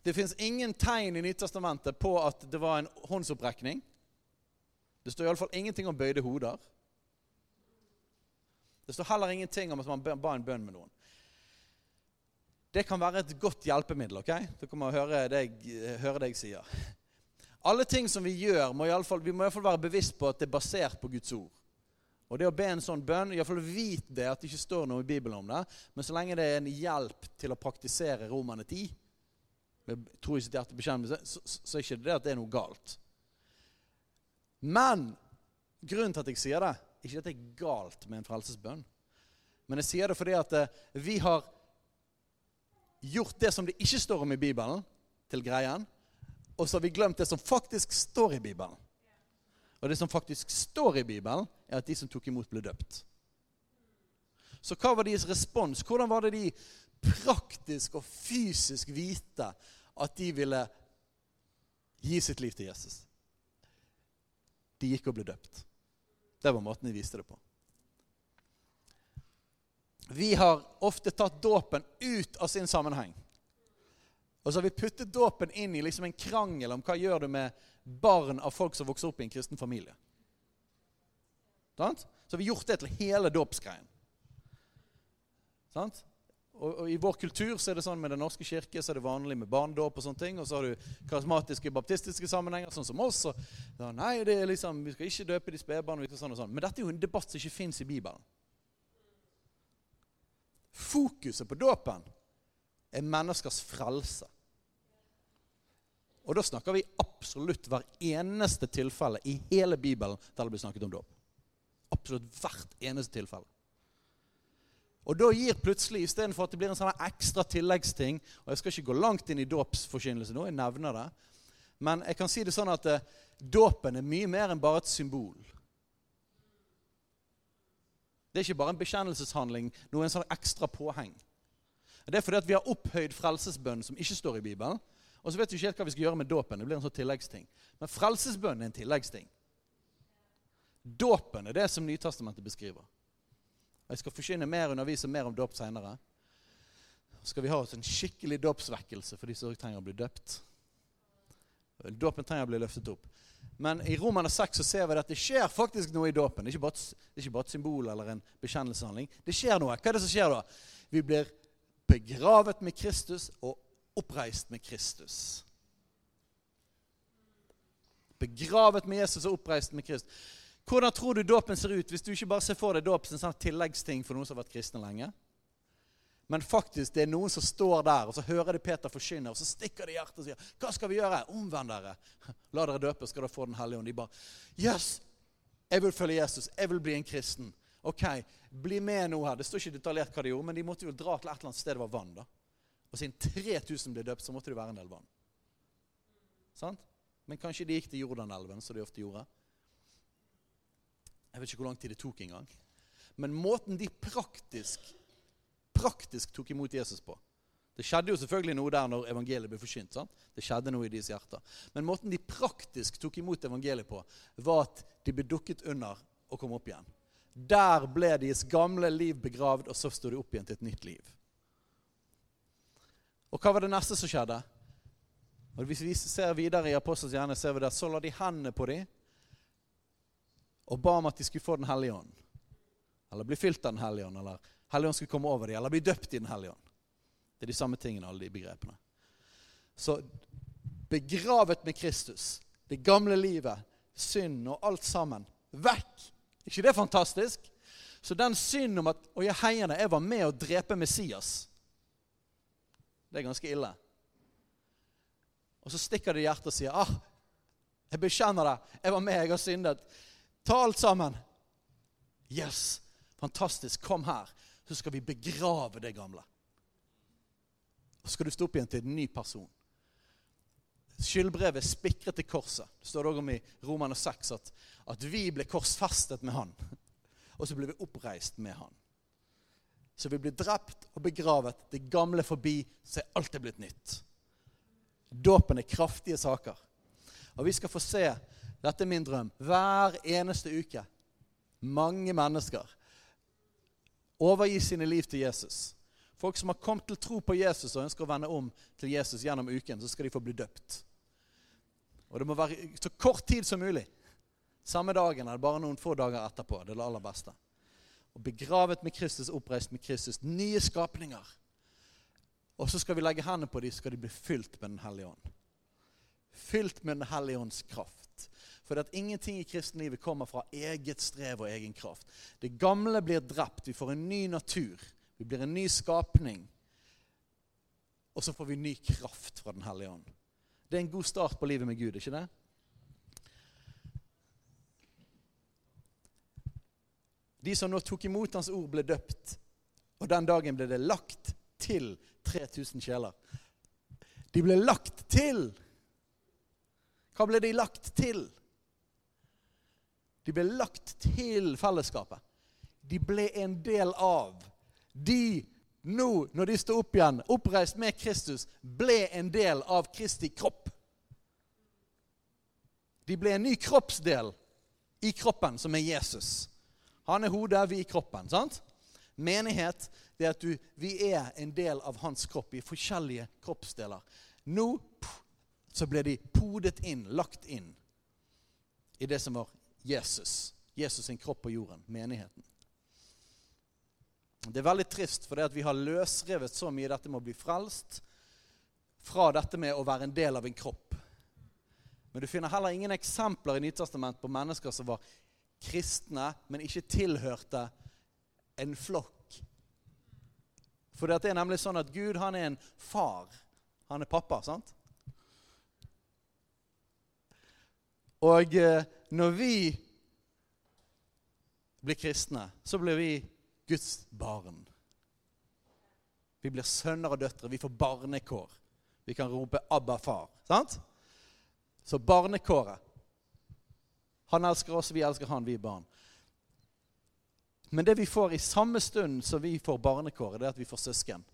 Det fins ingen tegn i Nytestamentet på at det var en håndsopprekning. Det står iallfall ingenting om bøyde hoder. Det står heller ingenting om at man ba en bønn med noen. Det kan være et godt hjelpemiddel. ok? Dere må høre det jeg, høre det jeg sier. Alle ting som vi gjør, må i alle fall, vi må iallfall være bevisst på at det er basert på Guds ord. Og det å be en sånn bønn, iallfall vit det at det ikke står noe i Bibelen om det, men så lenge det er en hjelp til å praktisere Romane 10, med tro i sitt hjerte bekjennelse, så, så er ikke det at det er noe galt. Men grunnen til at jeg sier det, er ikke at det er galt med en frelsesbønn, men jeg sier det fordi at eh, vi har gjort det som det ikke står om i Bibelen, til greien, og så har vi glemt det som faktisk står i Bibelen. Og det som faktisk står i Bibelen, er at de som tok imot, ble døpt. Så hva var deres respons? Hvordan var det de praktisk og fysisk vite at de ville gi sitt liv til Jesus. De gikk og ble døpt. Det var måten de viste det på. Vi har ofte tatt dåpen ut av sin sammenheng. Og så har vi puttet dåpen inn i liksom en krangel om hva gjør du med barn av folk som vokser opp i en kristen familie. Så har vi gjort det til hele dåpsgreien. Og, og, I vår kultur så er det sånn med Den norske kirke så er det vanlig med barnedåp. Og sånne ting, og så har du karismatiske baptistiske sammenhenger, sånn som oss. Og, da, nei, det er liksom, Vi skal ikke døpe de spedbarna. Sånn og sånn. Men dette er jo en debatt som ikke fins i Bibelen. Fokuset på dåpen er menneskers frelse. Og da snakker vi absolutt hver eneste tilfelle i hele Bibelen der det blir snakket om dåp. Absolutt hvert eneste tilfelle. Og da gir plutselig, istedenfor at det blir en sånn ekstra tilleggsting Og jeg skal ikke gå langt inn i dåpsforkynnelse nå, jeg nevner det. Men jeg kan si det sånn at eh, dåpen er mye mer enn bare et symbol. Det er ikke bare en bekjennelseshandling, noe en sånn ekstra påheng. Det er fordi at vi har opphøyd frelsesbønn som ikke står i Bibelen. Og så vet vi ikke helt hva vi skal gjøre med dåpen. Det blir en sånn tilleggsting. Men frelsesbønn er en tilleggsting. Dåpen er det som Nytestamentet beskriver. Jeg skal forkynne mer og undervise mer om dåp seinere. Så skal vi ha oss en skikkelig dåpsvekkelse for de som trenger å bli døpt. Dåpen trenger å bli løftet opp. Men i Romane 6 så ser vi at det skjer faktisk noe i dåpen. Det er ikke bare et, ikke bare et symbol eller en bekjennelseshandling. Det skjer noe. Hva er det som skjer da? Vi blir begravet med Kristus og oppreist med Kristus. Begravet med Jesus og oppreist med Kristus. Hvordan tror du dåpen ser ut hvis du ikke bare ser for deg dåp som en sånn tilleggsting for noen som har vært kristne lenge? Men faktisk det er noen som står der, og så hører de Peter forkynne, og så stikker de hjertet og sier, 'Hva skal vi gjøre? Omvend dere. <laughs> La dere døpe, skal dere få Den hellige ånd.' De bare 'Yes! Jeg vil følge Jesus. Jeg vil bli en kristen.' Ok, bli med nå her. Det står ikke detaljert hva de gjorde, men de måtte jo dra til et eller annet sted det var vann. da. Og siden 3000 ble døpt, så måtte det være en del vann. Sant? Men kanskje de gikk til Jordanelven, som de ofte gjorde. Jeg vet ikke hvor lang tid det tok engang. Men måten de praktisk, praktisk tok imot Jesus på Det skjedde jo selvfølgelig noe der når evangeliet ble forsynt. sant? Det skjedde noe i deres hjerter. Men måten de praktisk tok imot evangeliet på, var at de ble dukket under og kom opp igjen. Der ble deres gamle liv begravd, og så sto de opp igjen til et nytt liv. Og hva var det neste som skjedde? Og Hvis vi ser videre i Apostels hjerne, ser vi der, så la de hendene på dem og ba om at de skulle få Den hellige ånd. Eller bli fylt av Den hellige ånd, eller Hellige ånd skulle komme over dem, eller bli døpt i Den hellige ånd. Det er de samme tingene, alle de begrepene. Så begravet med Kristus, det gamle livet, synd og alt sammen, vekk. ikke det fantastisk? Så den synden om at Og jeg heier jeg var med å drepe Messias. Det er ganske ille. Og så stikker det i hjertet og sier ah, jeg bekjenner det. Jeg var med, jeg har syndet. Ta alt sammen. Yes, fantastisk. Kom her, så skal vi begrave det gamle. Så skal du stå opp igjen til en ny person. Skyldbrevet spikret til korset. Det står det også om i Romane 6 at, at vi ble korsfestet med han. <laughs> Og så ble vi oppreist med han. Så vi blir drept og begravet. Det gamle forbi, så er alt blitt nytt. Dåpen er kraftige saker. Og vi skal få se dette er min drøm. Hver eneste uke. Mange mennesker overgi sine liv til Jesus. Folk som har kommet til tro på Jesus og ønsker å vende om til Jesus gjennom uken, så skal de få bli døpt. Og det må være så kort tid som mulig. Samme dagen eller bare noen få dager etterpå. Det er det aller beste. Og begravet med Kristus, oppreist med Kristus. Nye skapninger. Og så skal vi legge hendene på dem, så skal de bli fylt med Den hellige ånd. Fylt med Den hellige ånds kraft. For at ingenting i kristenlivet kommer fra eget strev og egen kraft. Det gamle blir drept. Vi får en ny natur. Vi blir en ny skapning. Og så får vi ny kraft fra Den hellige ånd. Det er en god start på livet med Gud, ikke det? De som nå tok imot Hans ord, ble døpt. Og den dagen ble det lagt til 3000 sjeler. De ble lagt til. Hva ble de lagt til? De ble lagt til fellesskapet. De ble en del av. De nå, når de står opp igjen, oppreist med Kristus, ble en del av Kristi kropp. De ble en ny kroppsdel i kroppen, som er Jesus. Han er hodet, vi er kroppen. sant? Menighet det er at du, vi er en del av hans kropp i forskjellige kroppsdeler. Nå så ble de podet inn, lagt inn, i det som var Jesus. Jesus sin kropp på jorden, menigheten. Det er veldig trist, for det at vi har løsrevet så mye dette med å bli frelst fra dette med å være en del av en kropp. Men du finner heller ingen eksempler i Nytestamentet på mennesker som var kristne, men ikke tilhørte en flokk. For det er nemlig sånn at Gud han er en far. Han er pappa, sant? Og eh, når vi blir kristne, så blir vi Guds barn. Vi blir sønner og døtre. Vi får barnekår. Vi kan rope 'Abba, far'. Sant? Så barnekåret. Han elsker oss, vi elsker han, vi er barn. Men det vi får i samme stund som vi får barnekåret, det er at vi får søsken.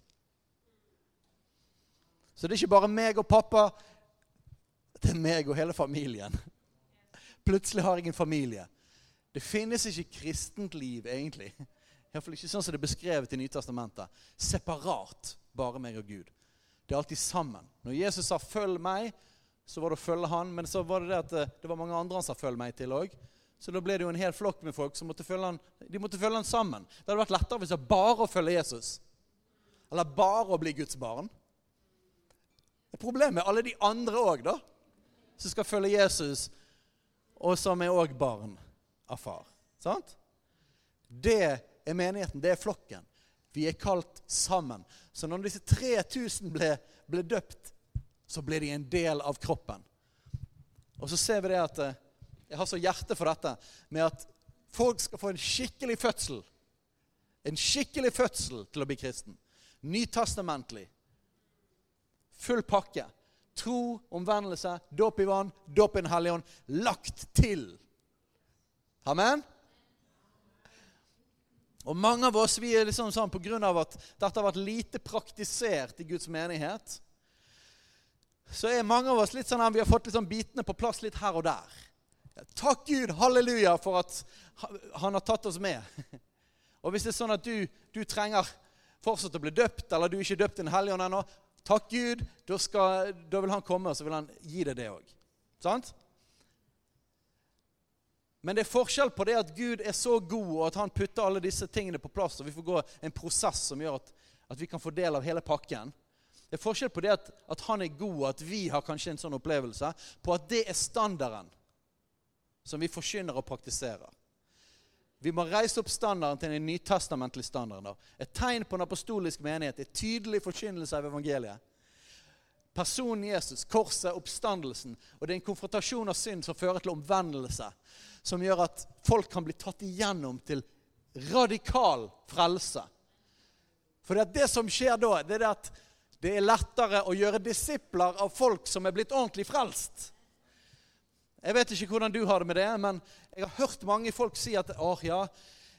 Så det er ikke bare meg og pappa. Det er meg og hele familien. Plutselig har jeg en familie. Det finnes ikke kristent liv, egentlig. Iallfall ikke sånn som det er beskrevet i Nytestamentet. Separat, bare meg og Gud. Det er alltid sammen. Når Jesus sa 'følg meg', så var det å følge han. Men så var det det at eh, det var mange andre han sa 'følg meg' til òg. Så da ble det jo en hel flokk med folk som måtte følge han, de måtte følge han sammen. Det hadde vært lettere hvis det bare å følge Jesus. Eller bare å bli Guds barn. Problemet er alle de andre òg, da. Som skal følge Jesus, og som er òg barn av far. Sant? Det er menigheten, det er flokken. Vi er kalt sammen. Så når disse 3000 ble, ble døpt, så ble de en del av kroppen. Og så ser vi det at eh, Jeg har så hjerte for dette med at folk skal få en skikkelig fødsel. En skikkelig fødsel til å bli kristen. Nytestamentlig. Full pakke. Tro, omvendelse, dåp i vann, dåp i Den hellige ånd. Lagt til. Amen? Og mange av oss vi er liksom sånn pga. at dette har vært lite praktisert i Guds menighet, så er mange av oss litt sånn at vi har fått liksom bitene på plass litt her og der. Takk Gud, halleluja, for at han har tatt oss med. <laughs> Og hvis det er sånn at du, du trenger fortsatt å bli døpt, eller du er ikke døpt i Den hellige ånd ennå, takk Gud, da, skal, da, vil han komme, og så vil han gi deg det òg. Sant? Men det er forskjell på det at Gud er så god, og at han putter alle disse tingene på plass, og vi får gå en prosess som gjør at, at vi kan få del av hele pakken. Det er forskjell på det at, at, han er god, og at vi har kanskje en sånn opplevelse, på at det er standarden som vi forkynner og praktiserer. Vi må reise opp standarden til en nytestamentlig standard. Et tegn på en apostolisk menighet er tydelig forkynnelse av evangeliet. Personen Jesus, korset, oppstandelsen. Og det er en konfrontasjon av synd som fører til omvendelse som gjør at folk kan bli tatt igjennom til radikal frelse. For det, det som skjer da, det er at det er lettere å gjøre disipler av folk som er blitt ordentlig frelst. Jeg vet ikke hvordan du har det med det, men jeg har hørt mange folk si at åh, ja,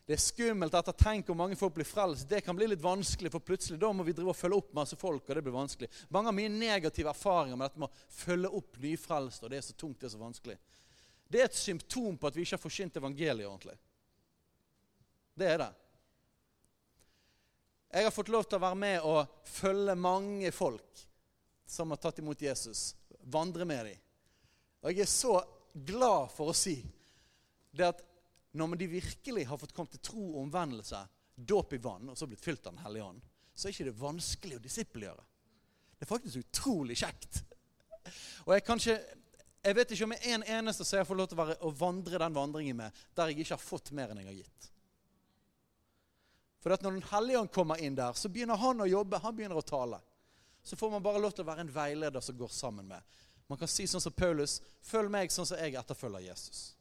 det er skummelt at tenk om mange folk blir frelst. Det kan bli litt vanskelig, for plutselig da må vi drive og følge opp masse folk. og det blir vanskelig. Mange har mye negative erfaringer med dette med å følge opp nyfrelste, og det er så tungt, det er så vanskelig. Det er et symptom på at vi ikke har forsynt evangeliet ordentlig. Det er det. Jeg har fått lov til å være med og følge mange folk som har tatt imot Jesus. Vandre med dem. Og jeg er så glad for å si det at når de virkelig har fått kommet til tro og omvendelse, dåp i vann, og så blitt fylt av Den hellige ånd, så er ikke det vanskelig å disippelgjøre. Det er faktisk utrolig kjekt. Og jeg, ikke, jeg vet ikke om jeg er en eneste som jeg får lov til å, være, å vandre den vandringen med, der jeg ikke har fått mer enn jeg har gitt. For når Den hellige ånd kommer inn der, så begynner han å jobbe. Han begynner å tale. Så får man bare lov til å være en veileder som går sammen med. Man kan si sånn som Paulus Følg meg sånn som jeg etterfølger Jesus.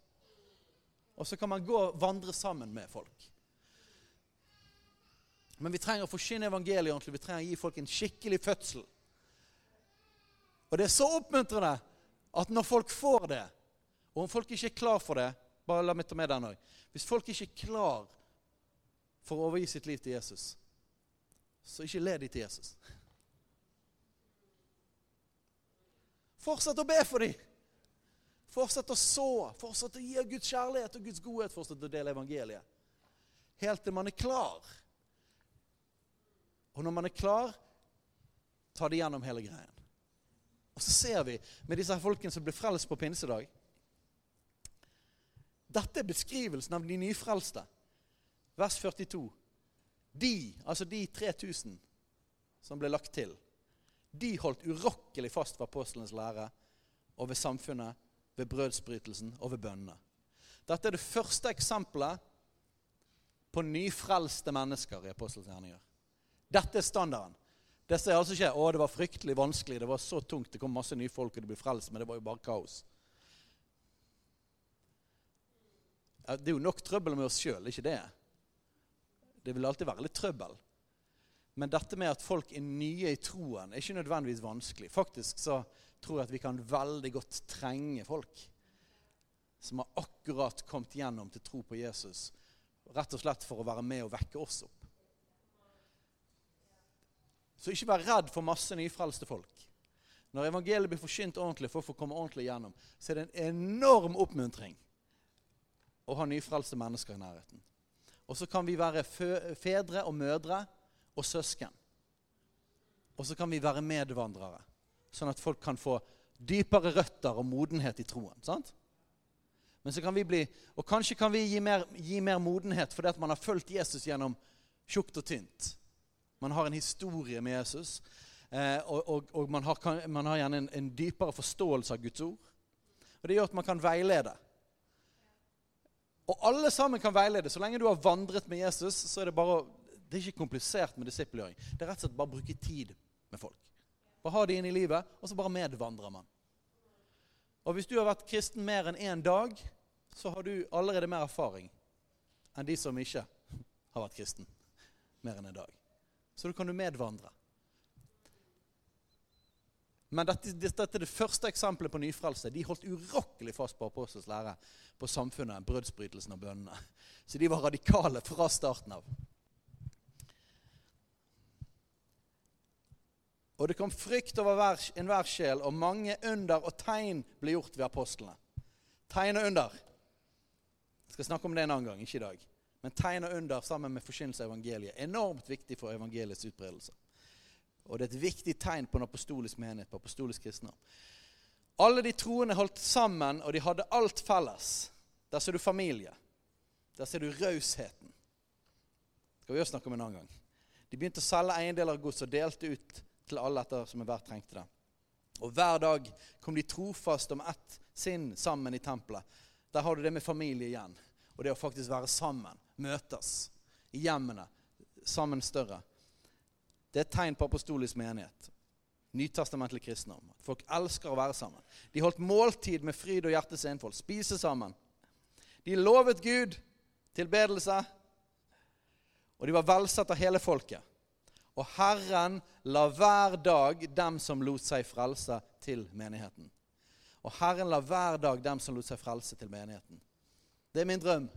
Og så kan man gå og vandre sammen med folk. Men vi trenger å forsyne evangeliet ordentlig. Vi trenger å gi folk en skikkelig fødsel. Og det er så oppmuntrende at når folk får det, og om folk ikke er klar for det bare la meg ta med den også. Hvis folk ikke er klar for å overgi sitt liv til Jesus, så ikke le de til Jesus. Fortsett å be for dem. Fortsett å så. Fortsett å gi Guds kjærlighet og Guds godhet. Fortsett å dele evangeliet. Helt til man er klar. Og når man er klar, ta det gjennom hele greien. Og så ser vi med disse her folkene som ble frelst på pinsedag Dette er beskrivelsen av de nyfrelste. Vers 42. De, altså de 3000 som ble lagt til, de holdt urokkelig fast ved apostlenes lære og ved samfunnet, ved brødsbrytelsen og ved bønnene. Dette er det første eksempelet på nyfrelste mennesker i Apostelens gjerninger. Dette er standarden. Det sier altså ikke å, det var fryktelig vanskelig, det var så tungt, det kom masse nye folk, og de ble frelst, men det var jo bare kaos. Det er jo nok trøbbel med oss sjøl, ikke det? Det vil alltid være litt trøbbel. Men dette med at folk er nye i troen, er ikke nødvendigvis vanskelig. Faktisk så tror jeg at vi kan veldig godt trenge folk som har akkurat kommet gjennom til tro på Jesus, rett og slett for å være med og vekke oss opp. Så ikke vær redd for masse nyfrelste folk. Når evangeliet blir forsynt ordentlig for å få komme ordentlig gjennom, så er det en enorm oppmuntring å ha nyfrelste mennesker i nærheten. Og så kan vi være fedre og mødre og søsken. Og så kan vi være medvandrere, sånn at folk kan få dypere røtter og modenhet i troen. sant? Men så kan vi bli, Og kanskje kan vi gi mer, gi mer modenhet fordi at man har fulgt Jesus gjennom tjukt og tynt. Man har en historie med Jesus, eh, og, og, og man, har, man, har, gjerne en, en, dypere forståelse av Guds ord. Og Det gjør at man kan veilede. Og alle sammen kan veilede. Så lenge du har vandret med Jesus, så er det bare det er ikke komplisert med disippelgjøring. Det er rett og slett bare å bruke tid med folk. Bare ha det inn i livet, og så bare medvandrer man. Og hvis du har vært kristen mer enn én dag, så har du allerede mer erfaring enn de som ikke har vært kristen mer enn en dag. Så da kan du medvandre. Men dette, dette, er det første eksempelet på nyfrelse. De holdt urokkelig fast på apostelens lære på samfunnet, brødsbrytelsen og bønnene. Så de var radikale fra starten av. Og det kom frykt over enhver sjel, og mange under og tegn ble gjort ved apostlene. Tegn og under. Jeg skal snakke om det en annen gang, ikke i dag. Men tegn og under sammen med forkynnelse av evangeliet enormt viktig for evangeliets utbredelse. Og det er et viktig tegn på en apostolisk menighet, på apostolisk kristendom. Alle de troende holdt sammen, og de hadde alt felles. Der ser du familie. Der ser du rausheten. Det skal vi også snakke om en annen gang. De begynte å selge eiendeler av gods og delte ut til alle etter som enhver trengte det. Og hver dag kom de trofast om ett sinn sammen i tempelet. Der har du det med familie igjen. Og det å faktisk være sammen, møtes i hjemmene, sammen større. Det er et tegn på apostolisk menighet. Nytestamentlig kristendom. Folk elsker å være sammen. De holdt måltid med fryd og hjertets enfold. Spise sammen. De lovet Gud tilbedelse, og de var velsatt av hele folket. Og Herren la hver dag dem som lot seg frelse, til menigheten. Og Herren la hver dag dem som lot seg frelse, til menigheten. Det er min drøm.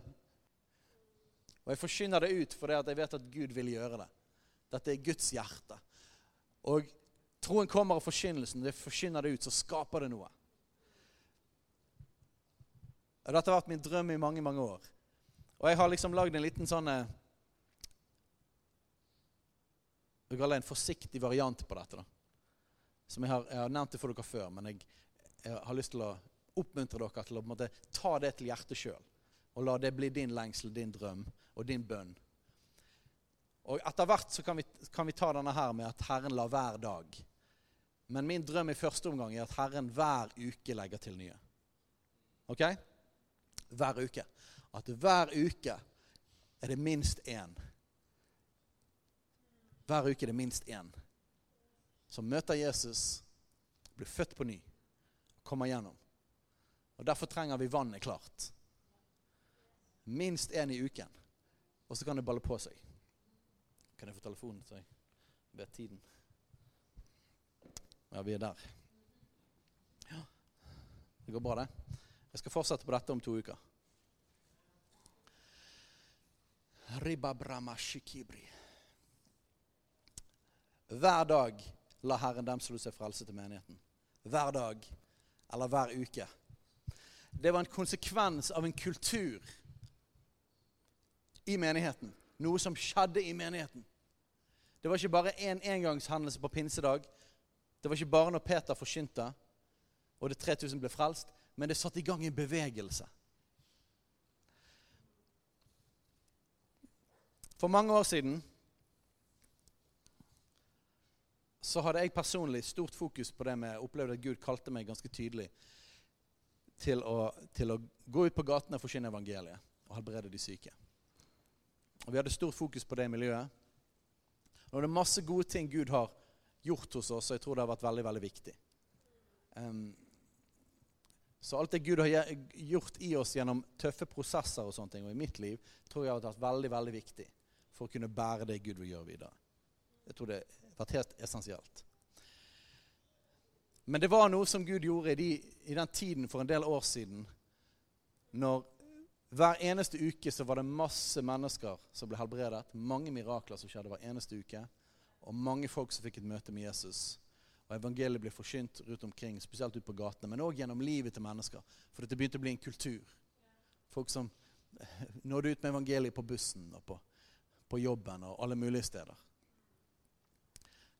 Og jeg forkynner det ut fordi jeg vet at Gud vil gjøre det. Dette er Guds hjerte. Og troen kommer av forkynnelsen. Det forkynner det ut, så skaper det noe. Og Dette har vært min drøm i mange, mange år. Og jeg har liksom lagd en liten sånn eh, Jeg kaller en forsiktig variant på dette. da. Som jeg har, jeg har, nevnt det for dere før, men jeg, jeg, har lyst til å oppmuntre dere til å måte, ta det til hjertet sjøl. Og la det bli din lengsel, din drøm og din bønn. Og Etter hvert så kan vi, kan vi ta denne her med at Herren lar hver dag. Men min drøm i første omgang er at Herren hver uke legger til nye. Ok? Hver uke. At hver uke er det minst én hver uke er det minst én som møter Jesus, blir født på ny, kommer gjennom. Og Derfor trenger vi vannet klart. Minst én i uken. Og så kan det balle på seg. Kan jeg få telefonen, så jeg vet tiden? Ja, vi er der. Ja, det går bra, det. Jeg skal fortsette på dette om to uker. Ribabrama shikibri. Hver dag la Herren dem slå seg frelse, til menigheten. Hver dag eller hver uke. Det var en konsekvens av en kultur i menigheten. Noe som skjedde i menigheten. Det var ikke bare en engangshendelse på pinsedag. Det var ikke bare når Peter forkynte og det 3000 ble frelst, men det satte i gang en bevegelse. For mange år siden så hadde jeg personlig stort fokus på det med opplevde at Gud kalte meg ganske tydelig til å, til å gå ut på gatene og forkynne evangeliet og helbrede de syke. Og Vi hadde stort fokus på det miljøet. Og det er masse gode ting Gud har gjort hos oss, og jeg tror det har vært veldig veldig viktig. Um, så alt det Gud har gjort i oss gjennom tøffe prosesser og sånne ting, og i mitt liv, tror jeg har vært veldig veldig viktig for å kunne bære det Gud vil gjøre videre. Jeg tror det har vært helt essensielt. Men det var noe som Gud gjorde i, de, i den tiden for en del år siden. Når hver eneste uke så var det masse mennesker som ble helbredet. Mange mirakler som skjedde hver eneste uke. Og mange folk som fikk et møte med Jesus. Og evangeliet ble forsynt rundt omkring, spesielt ut på gatene, men òg gjennom livet til mennesker. For det begynte å bli en kultur. Folk som <laughs> nådde ut med evangeliet på bussen og på, på jobben og alle mulige steder.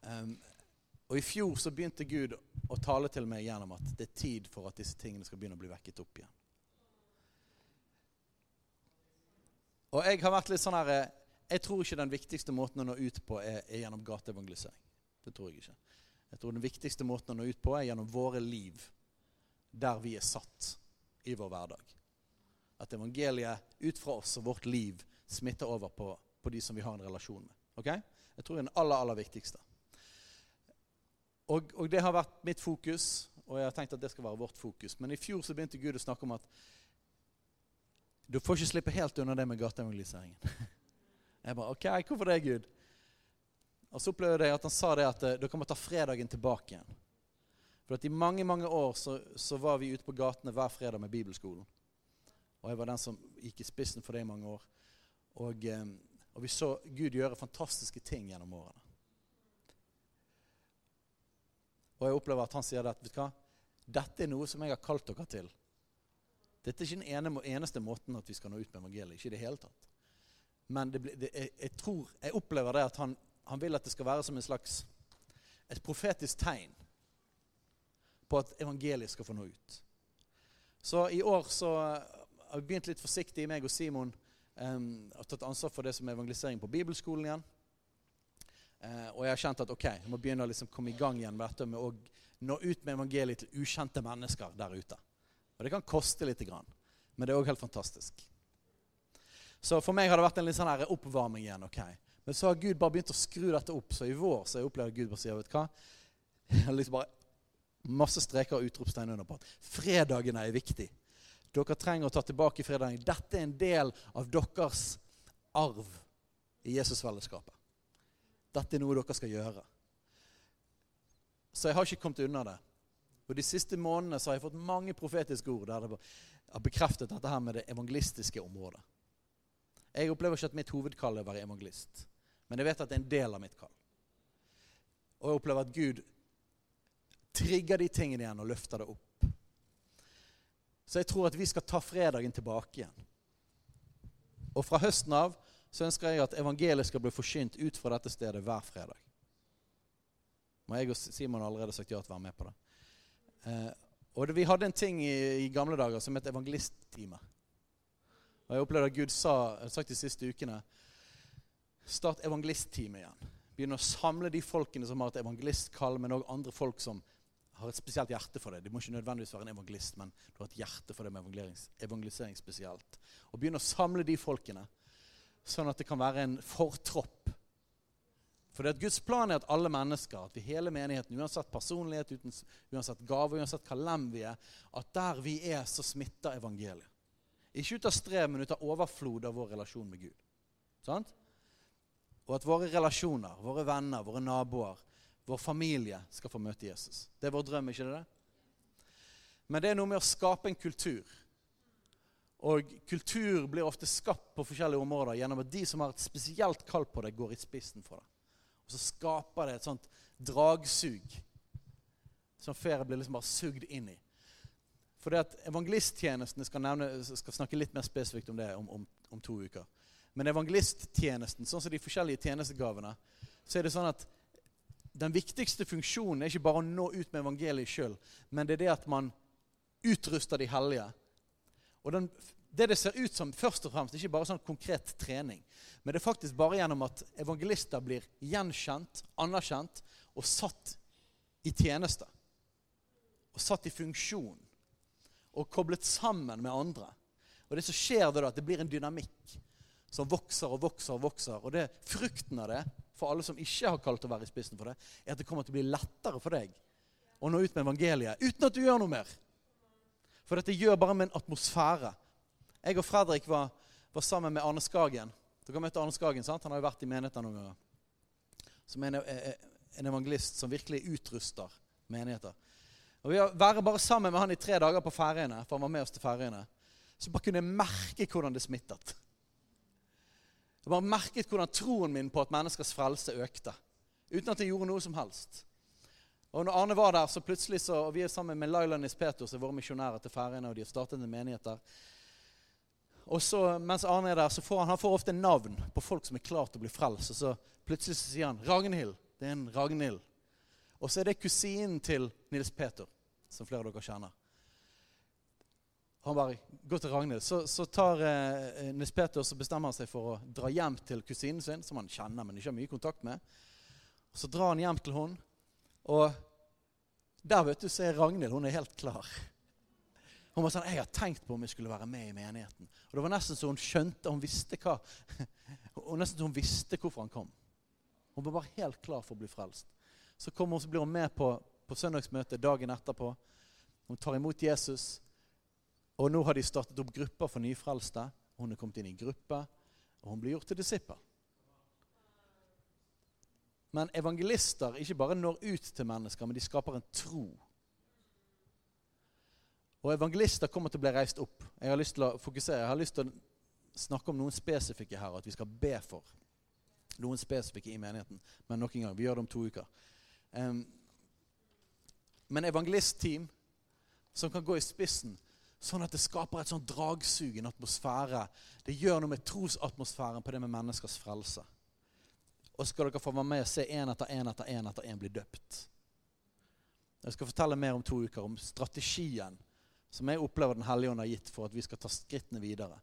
Um, og I fjor så begynte Gud å tale til meg gjennom at det er tid for at disse tingene skal begynne å bli vekket opp igjen. Og Jeg har vært litt sånn her, eh, jeg tror ikke den viktigste måten å nå ut på er, er gjennom gateevangelisering. Det tror jeg ikke. Jeg tror den viktigste måten å nå ut på er gjennom våre liv der vi er satt i vår hverdag. At evangeliet ut fra oss og vårt liv smitter over på, på de som vi har en relasjon med. Ok? Jeg tror det er den aller, aller viktigste. Og, og, det har vært mitt fokus, og jeg har tenkt at det skal være vårt fokus. Men i fjor så begynte Gud å snakke om at du får ikke slippe helt unna det med gateevangeliseringen. <laughs> Jeg bare OK, hvorfor det, Gud? Og så opplevde jeg at han sa det at eh, dere må ta fredagen tilbake igjen. For at I mange mange år så, så, var vi ute på gatene hver fredag med bibelskolen. Og jeg var den som gikk i spissen for det i mange år. Og, eh, og vi så Gud gjøre fantastiske ting gjennom årene. Og jeg opplever at han sier at vet du hva? dette er noe som jeg har kalt dere til. Dette er ikke den ene, eneste måten at vi skal nå ut med evangeliet. Ikke i det hele tatt. Men det, det, jeg, jeg, tror, jeg opplever det at han, han, vil at det skal være som en slags et profetisk tegn på at evangeliet skal få nå ut. Så i år så har vi begynt litt forsiktig, meg og Simon, um, har tatt ansvar for det som er evangelisering på bibelskolen igjen. Uh, og jeg har kjent at ok, jeg må begynne å liksom komme i gang igjen med dette med å nå ut med evangeliet til ukjente mennesker der ute. Og det kan koste litt, men det er òg helt fantastisk. Så for meg har det vært en litt sånn oppvarming igjen. ok. Men så har Gud bare begynt å skru dette opp. Så i vår så har jeg opplevd at Gud bare sier vet hva? Liksom bare masse streker og utropstegn under på at fredagene er viktig. Dere trenger å ta tilbake fredagen. Dette er en del av deres arv i Jesusfellesskapet. Dette er noe dere skal gjøre. Så jeg har ikke kommet unna det. Og De siste månedene så har jeg fått mange profetiske ord der det har bekreftet dette her med det evangelistiske området. Jeg opplever ikke at mitt hovedkall er å være evangelist, men jeg vet at det er en del av mitt kall. Og jeg opplever at Gud trigger de tingene igjen og løfter det opp. Så jeg tror at vi skal ta fredagen tilbake igjen. Og fra høsten av så ønsker jeg at evangeliet skal bli forsynt ut fra dette stedet hver fredag. Men jeg og Simon har allerede sagt ja til å være med på det. Eh, og det, Vi hadde en ting i, i gamle dager som het evangelisttime. Og Jeg opplevde at Gud sa sagt de siste ukene Start evangelisttime igjen. Begynn å samle de folkene som har et evangelistkall, men òg andre folk som har et spesielt hjerte for det. De må ikke nødvendigvis være en evangelist, men du har et hjerte for det med evangelisering spesielt. Og begynn å samle de folkene, sånn at det kan være en fortropp for det at Guds plan er at alle mennesker, at vi hele menigheten, uansett personlighet, uansett gave, uansett hva lem vi er, at der vi er, så smitter evangeliet. Ikke ut av strev, men ut av overflod av vår relasjon med Gud. Sant? Og at våre relasjoner, våre venner, våre naboer, vår familie skal få møte Jesus. Det er vår drøm, ikke det? Men det er noe med å skape en kultur. Og kultur blir ofte skapt på forskjellige områder gjennom at de som har et spesielt kall på det, går i spissen for det. Og så skaper det et sånt dragsug som flere blir liksom bare sugd inn i. For det at evangelisttjenesten skal, nevne, skal snakke litt mer spesifikt om det om, om, om, to uker. Men evangelisttjenesten, sånn som de forskjellige tjenestegavene, så er det sånn at den viktigste funksjonen er ikke bare å nå ut med evangeliet sjøl, men det er det at man utruster de hellige. Og den det det ser ut som, først og fremst, ikke bare sånn konkret trening, men det er faktisk bare gjennom at evangelister blir gjenkjent, anerkjent og satt i tjeneste. Og satt i funksjon. Og koblet sammen med andre. Og det som skjer da, at det blir en dynamikk som vokser og vokser og vokser. Og det frukten av det, for alle som ikke har kalt å være i spissen for det, er at det kommer til å bli lettere for deg å nå ut med evangeliet uten at du gjør noe mer. For dette gjør bare med en atmosfære jeg og Fredrik var, var sammen med Arne Skagen. Dere har møtt Arne Skagen, sant? Han har jo vært i menigheten noen ganger. som en, en evangelist som virkelig utruster menigheter. Og Ved å være bare sammen med han i tre dager på Færøyene, for han var med oss til Færøyene, så bare kunne jeg merke hvordan det smittet. Jeg bare merket hvordan troen min på at menneskers frelse økte. Uten at jeg gjorde noe som helst. Og når Arne var der, så plutselig så, og Vi er sammen med Laila Nispeto, som er våre misjonærer til Færøyene, og de har startet en menighet der. Og så, Mens Arne er der, så får han, han får ofte navn på folk som er klare til å bli frelst. Og så plutselig så sier han 'Ragnhild'. Det er en Ragnhild. Og så er det kusinen til Nils Peter, som flere av dere kjenner. Han bare går til Ragnhild. Så, så tar eh, Nils Peter så bestemmer han seg for å dra hjem til kusinen sin, som han kjenner, men ikke har mye kontakt med. Og Så drar han hjem til henne, og der vet du, så er Ragnhild hun er helt klar. Hun var sånn, 'Jeg har tenkt på om jeg skulle være med i menigheten.' Og Det var nesten så hun skjønte Hun visste hva <laughs> og nesten så hun visste hvorfor han kom. Hun var bare helt klar for å bli frelst. Så kommer hun, så blir hun med på, på søndagsmøtet dagen etterpå. Hun tar imot Jesus. Og nå har de startet opp grupper for nyfrelste. Hun er kommet inn i gruppe, og hun blir gjort til disippel. Men evangelister ikke bare når ut til mennesker, men de skaper en tro. Og evangelister kommer til å bli reist opp. Jeg har lyst til å fokusere, jeg har lyst til å snakke om noen spesifikke her, og at vi skal be for noen spesifikke i menigheten. Men nok en gang, vi gjør det om to uker. Um, men evangelistteam som kan gå i spissen, sånn at det skaper et sånn dragsug, en atmosfære. Det gjør noe med trosatmosfæren på det med menneskers frelse. Og skal dere få være med og se én etter én etter én etter én bli døpt. Jeg skal fortelle mer om to uker om strategien som jeg opplever Den hellige ånd har gitt for at vi skal ta skrittene videre.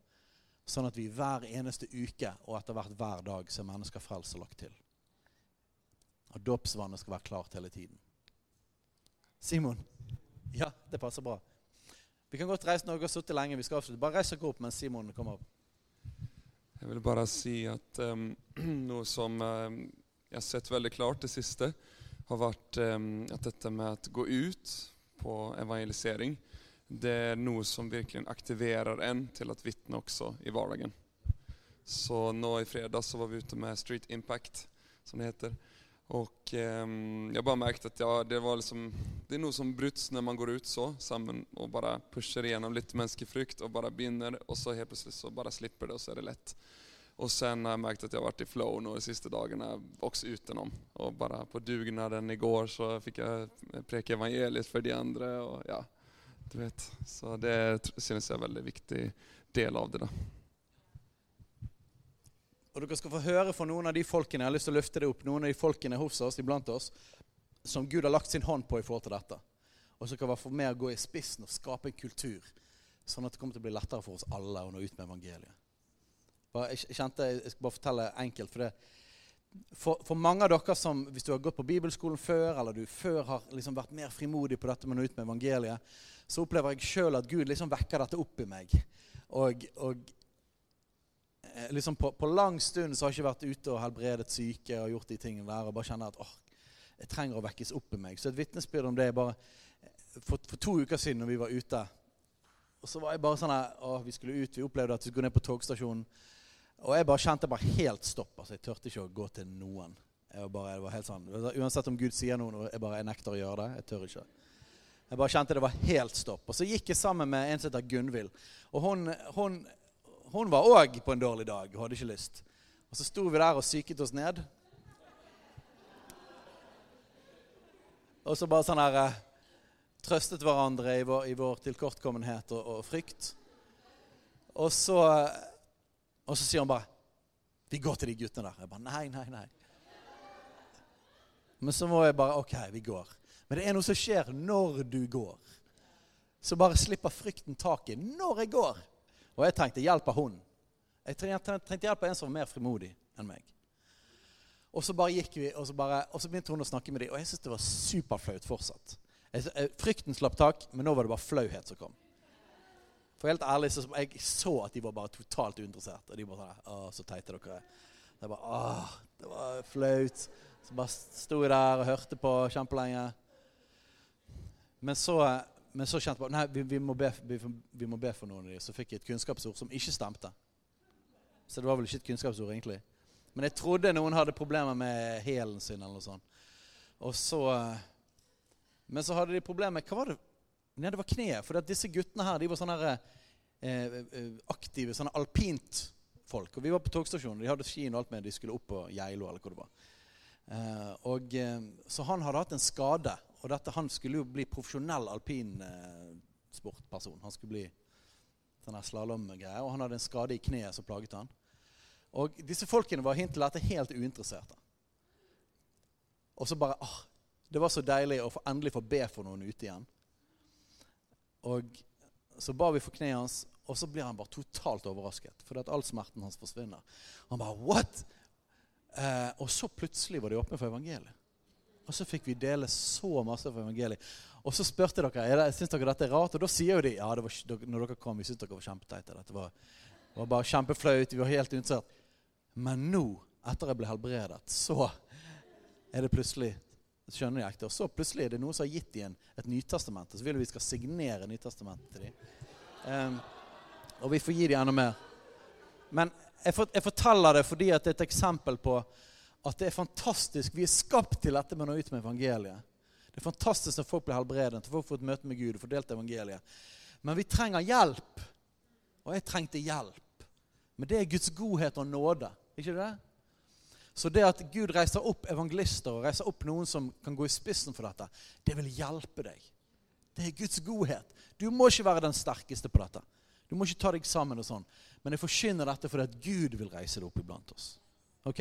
Sånn at vi hver eneste uke og etter hvert hver dag ser mennesker frelst og lagt til. Og dåpsvannet skal være klart hele tiden. Simon? Ja, det passer bra. Vi kan godt reise når dere har sittet lenge. vi skal avslutte. Bare reis dere opp mens Simon kommer opp. Jeg vil bare si at um, <clears throat> noe som um, jeg har sett veldig klart det siste, har vært um, at dette med å gå ut på evangelisering, det er noe som virkelig aktiverer en til å vitne også i hverdagen. Så nå i fredag så var vi ute med Street Impact, som det heter. Och eh, jag bara märkte att ja, det, var liksom, det är nog som bryts när man går ut så sammen och bara pushar igenom lite mänsklig och bara binner och så helt plötsligt så bara slipper det och så är det lätt. Och sen har jag märkt att jag varit i flow nu de sista dagarna också utenom. Och bara på dugnaden igår så fick jag preka evangeliet för de andra och ja, du vet. Så det synes jag är en väldigt viktig del av det da. Og dere skal få høre fra noen av de folkene jeg har lyst til å løfte det opp, noen av de folkene hos oss, iblant oss, som Gud har lagt sin hånd på i forhold til dette. Og så kan vi få med å gå i spissen og skape en kultur, sånn at det kommer til å bli lettere for oss alle å nå ut med evangeliet. Jeg kjente, jeg skal bare fortelle enkelt, for det for, for, mange av dere som, hvis du har gått på bibelskolen før, eller du før har liksom vært mer frimodig på dette med å nå ut med evangeliet, så opplever jeg sjøl at Gud liksom vekker dette opp i meg. Og, og liksom på, på, lang stund så har jeg ikke vært ute og helbredet syke og gjort de tingene der. Og bare kjenner at åh, jeg trenger å vekkes opp i meg. Så et vitnesbyrd om det er bare eh, for, for, to uker siden når vi var ute. Og så var jeg bare sånn åh, Vi skulle ut, vi opplevde at vi skulle ned på togstasjonen. Og jeg bare kjente bare helt stopp. altså Jeg turte ikke å gå til noen. Jeg var bare, jeg var helt sånn, Uansett om Gud sier noe, jeg bare jeg nekter å gjøre det. Jeg tør ikke. Jeg bare kjente det var helt stopp. Og så gikk jeg sammen med en som heter Gunvild. Og hun, hun hun var òg på en dårlig dag Hun hadde ikke lyst. Og så sto vi der og psyket oss ned. Og så bare sånn her eh, Trøstet hverandre i vår, i vår tilkortkommenhet og, og, frykt. Og så, og så sier hun bare 'Vi går til de guttene der.' Jeg bare Nei, nei, nei. Men så må jeg bare OK, vi går. Men det er noe som skjer når du går. Så bare slipper frykten taket når jeg går. Og jeg trengte hjelp av hun. Jeg trengte hjelp av en som var mer frimodig enn meg. Og så bare gikk vi, og så, bare, og så begynte hun å snakke med dem. Og jeg syntes det var superflaut fortsatt. Jeg, frykten slapp tak, men nå var det bare flauhet som kom. For helt ærlig så jeg så at de var bare totalt uinteressert. Og de bare sånn Å, så teite dere er. Det var, åh, det var flaut. Så bare sto jeg der og hørte på kjempelenge. Men så men så kjente jeg bare nei, vi, vi, må be, vi, vi, må be, for noen av dem. Så fikk jeg et kunnskapsord som ikke stemte. Så det var vel ikke et kunnskapsord, egentlig. Men jeg trodde noen hadde problemer med hælen sin. eller noe sånt. Og så, eh, men så hadde de problemer med Hva var det? Nei, det var kneet. For disse guttene her de var sånne her, eh, eh, aktive, sånne alpint folk. Og vi var på togstasjonen. De hadde skien og alt med. De skulle opp på Geilo eller hvor det var. Eh, og, eh, så han hadde hatt en skade. Og dette, han skulle jo bli profesjonell alpinsportperson. han skulle bli sånn slalåmgreie. Og han hadde en skade i kneet som plaget han. Og disse folkene var hint til dette helt uinteresserte. Og så bare ah, Det var så deilig å få, endelig få be for noen ute igjen. Og så ba vi for kneet hans, og så blir han bare totalt overrasket. Fordi at all smerten hans forsvinner. Han bare What? Eh, og så plutselig var de åpne for evangeliet. Og så fikk vi dele så masse fra evangeliet. Og så spurte dere er det, syns dere dette er rart. Og da sier jo de ja, det var, når dere kom, vi syntes dere var kjempeteite. Dette var, var bare kjempeflaut. Vi var helt uinteressert. Men nå, etter jeg ble helbredet, så er det plutselig skjønner de ekte. Og så plutselig er det noen som har gitt dem et Nytestament. Og så vil vi skal signere Nytestamentet til dem. Um, og vi får gi dem enda mer. Men jeg, for, jeg, forteller det fordi det er et eksempel på at det er fantastisk. Vi er skapt til dette med å nå ut med evangeliet. Det er fantastisk når folk blir helbredet, når folk får et møte med Gud og får delt evangeliet. Men vi trenger hjelp. Og jeg trengte hjelp. Men det er Guds godhet og nåde. Ikke det? Så det at Gud reiser opp evangelister og reiser opp noen som kan gå i spissen for dette, det vil hjelpe deg. Det er Guds godhet. Du må ikke være den sterkeste på dette. Du må ikke ta deg sammen og sånn. Men jeg forkynner dette fordi at Gud vil reise det opp iblant oss. Ok?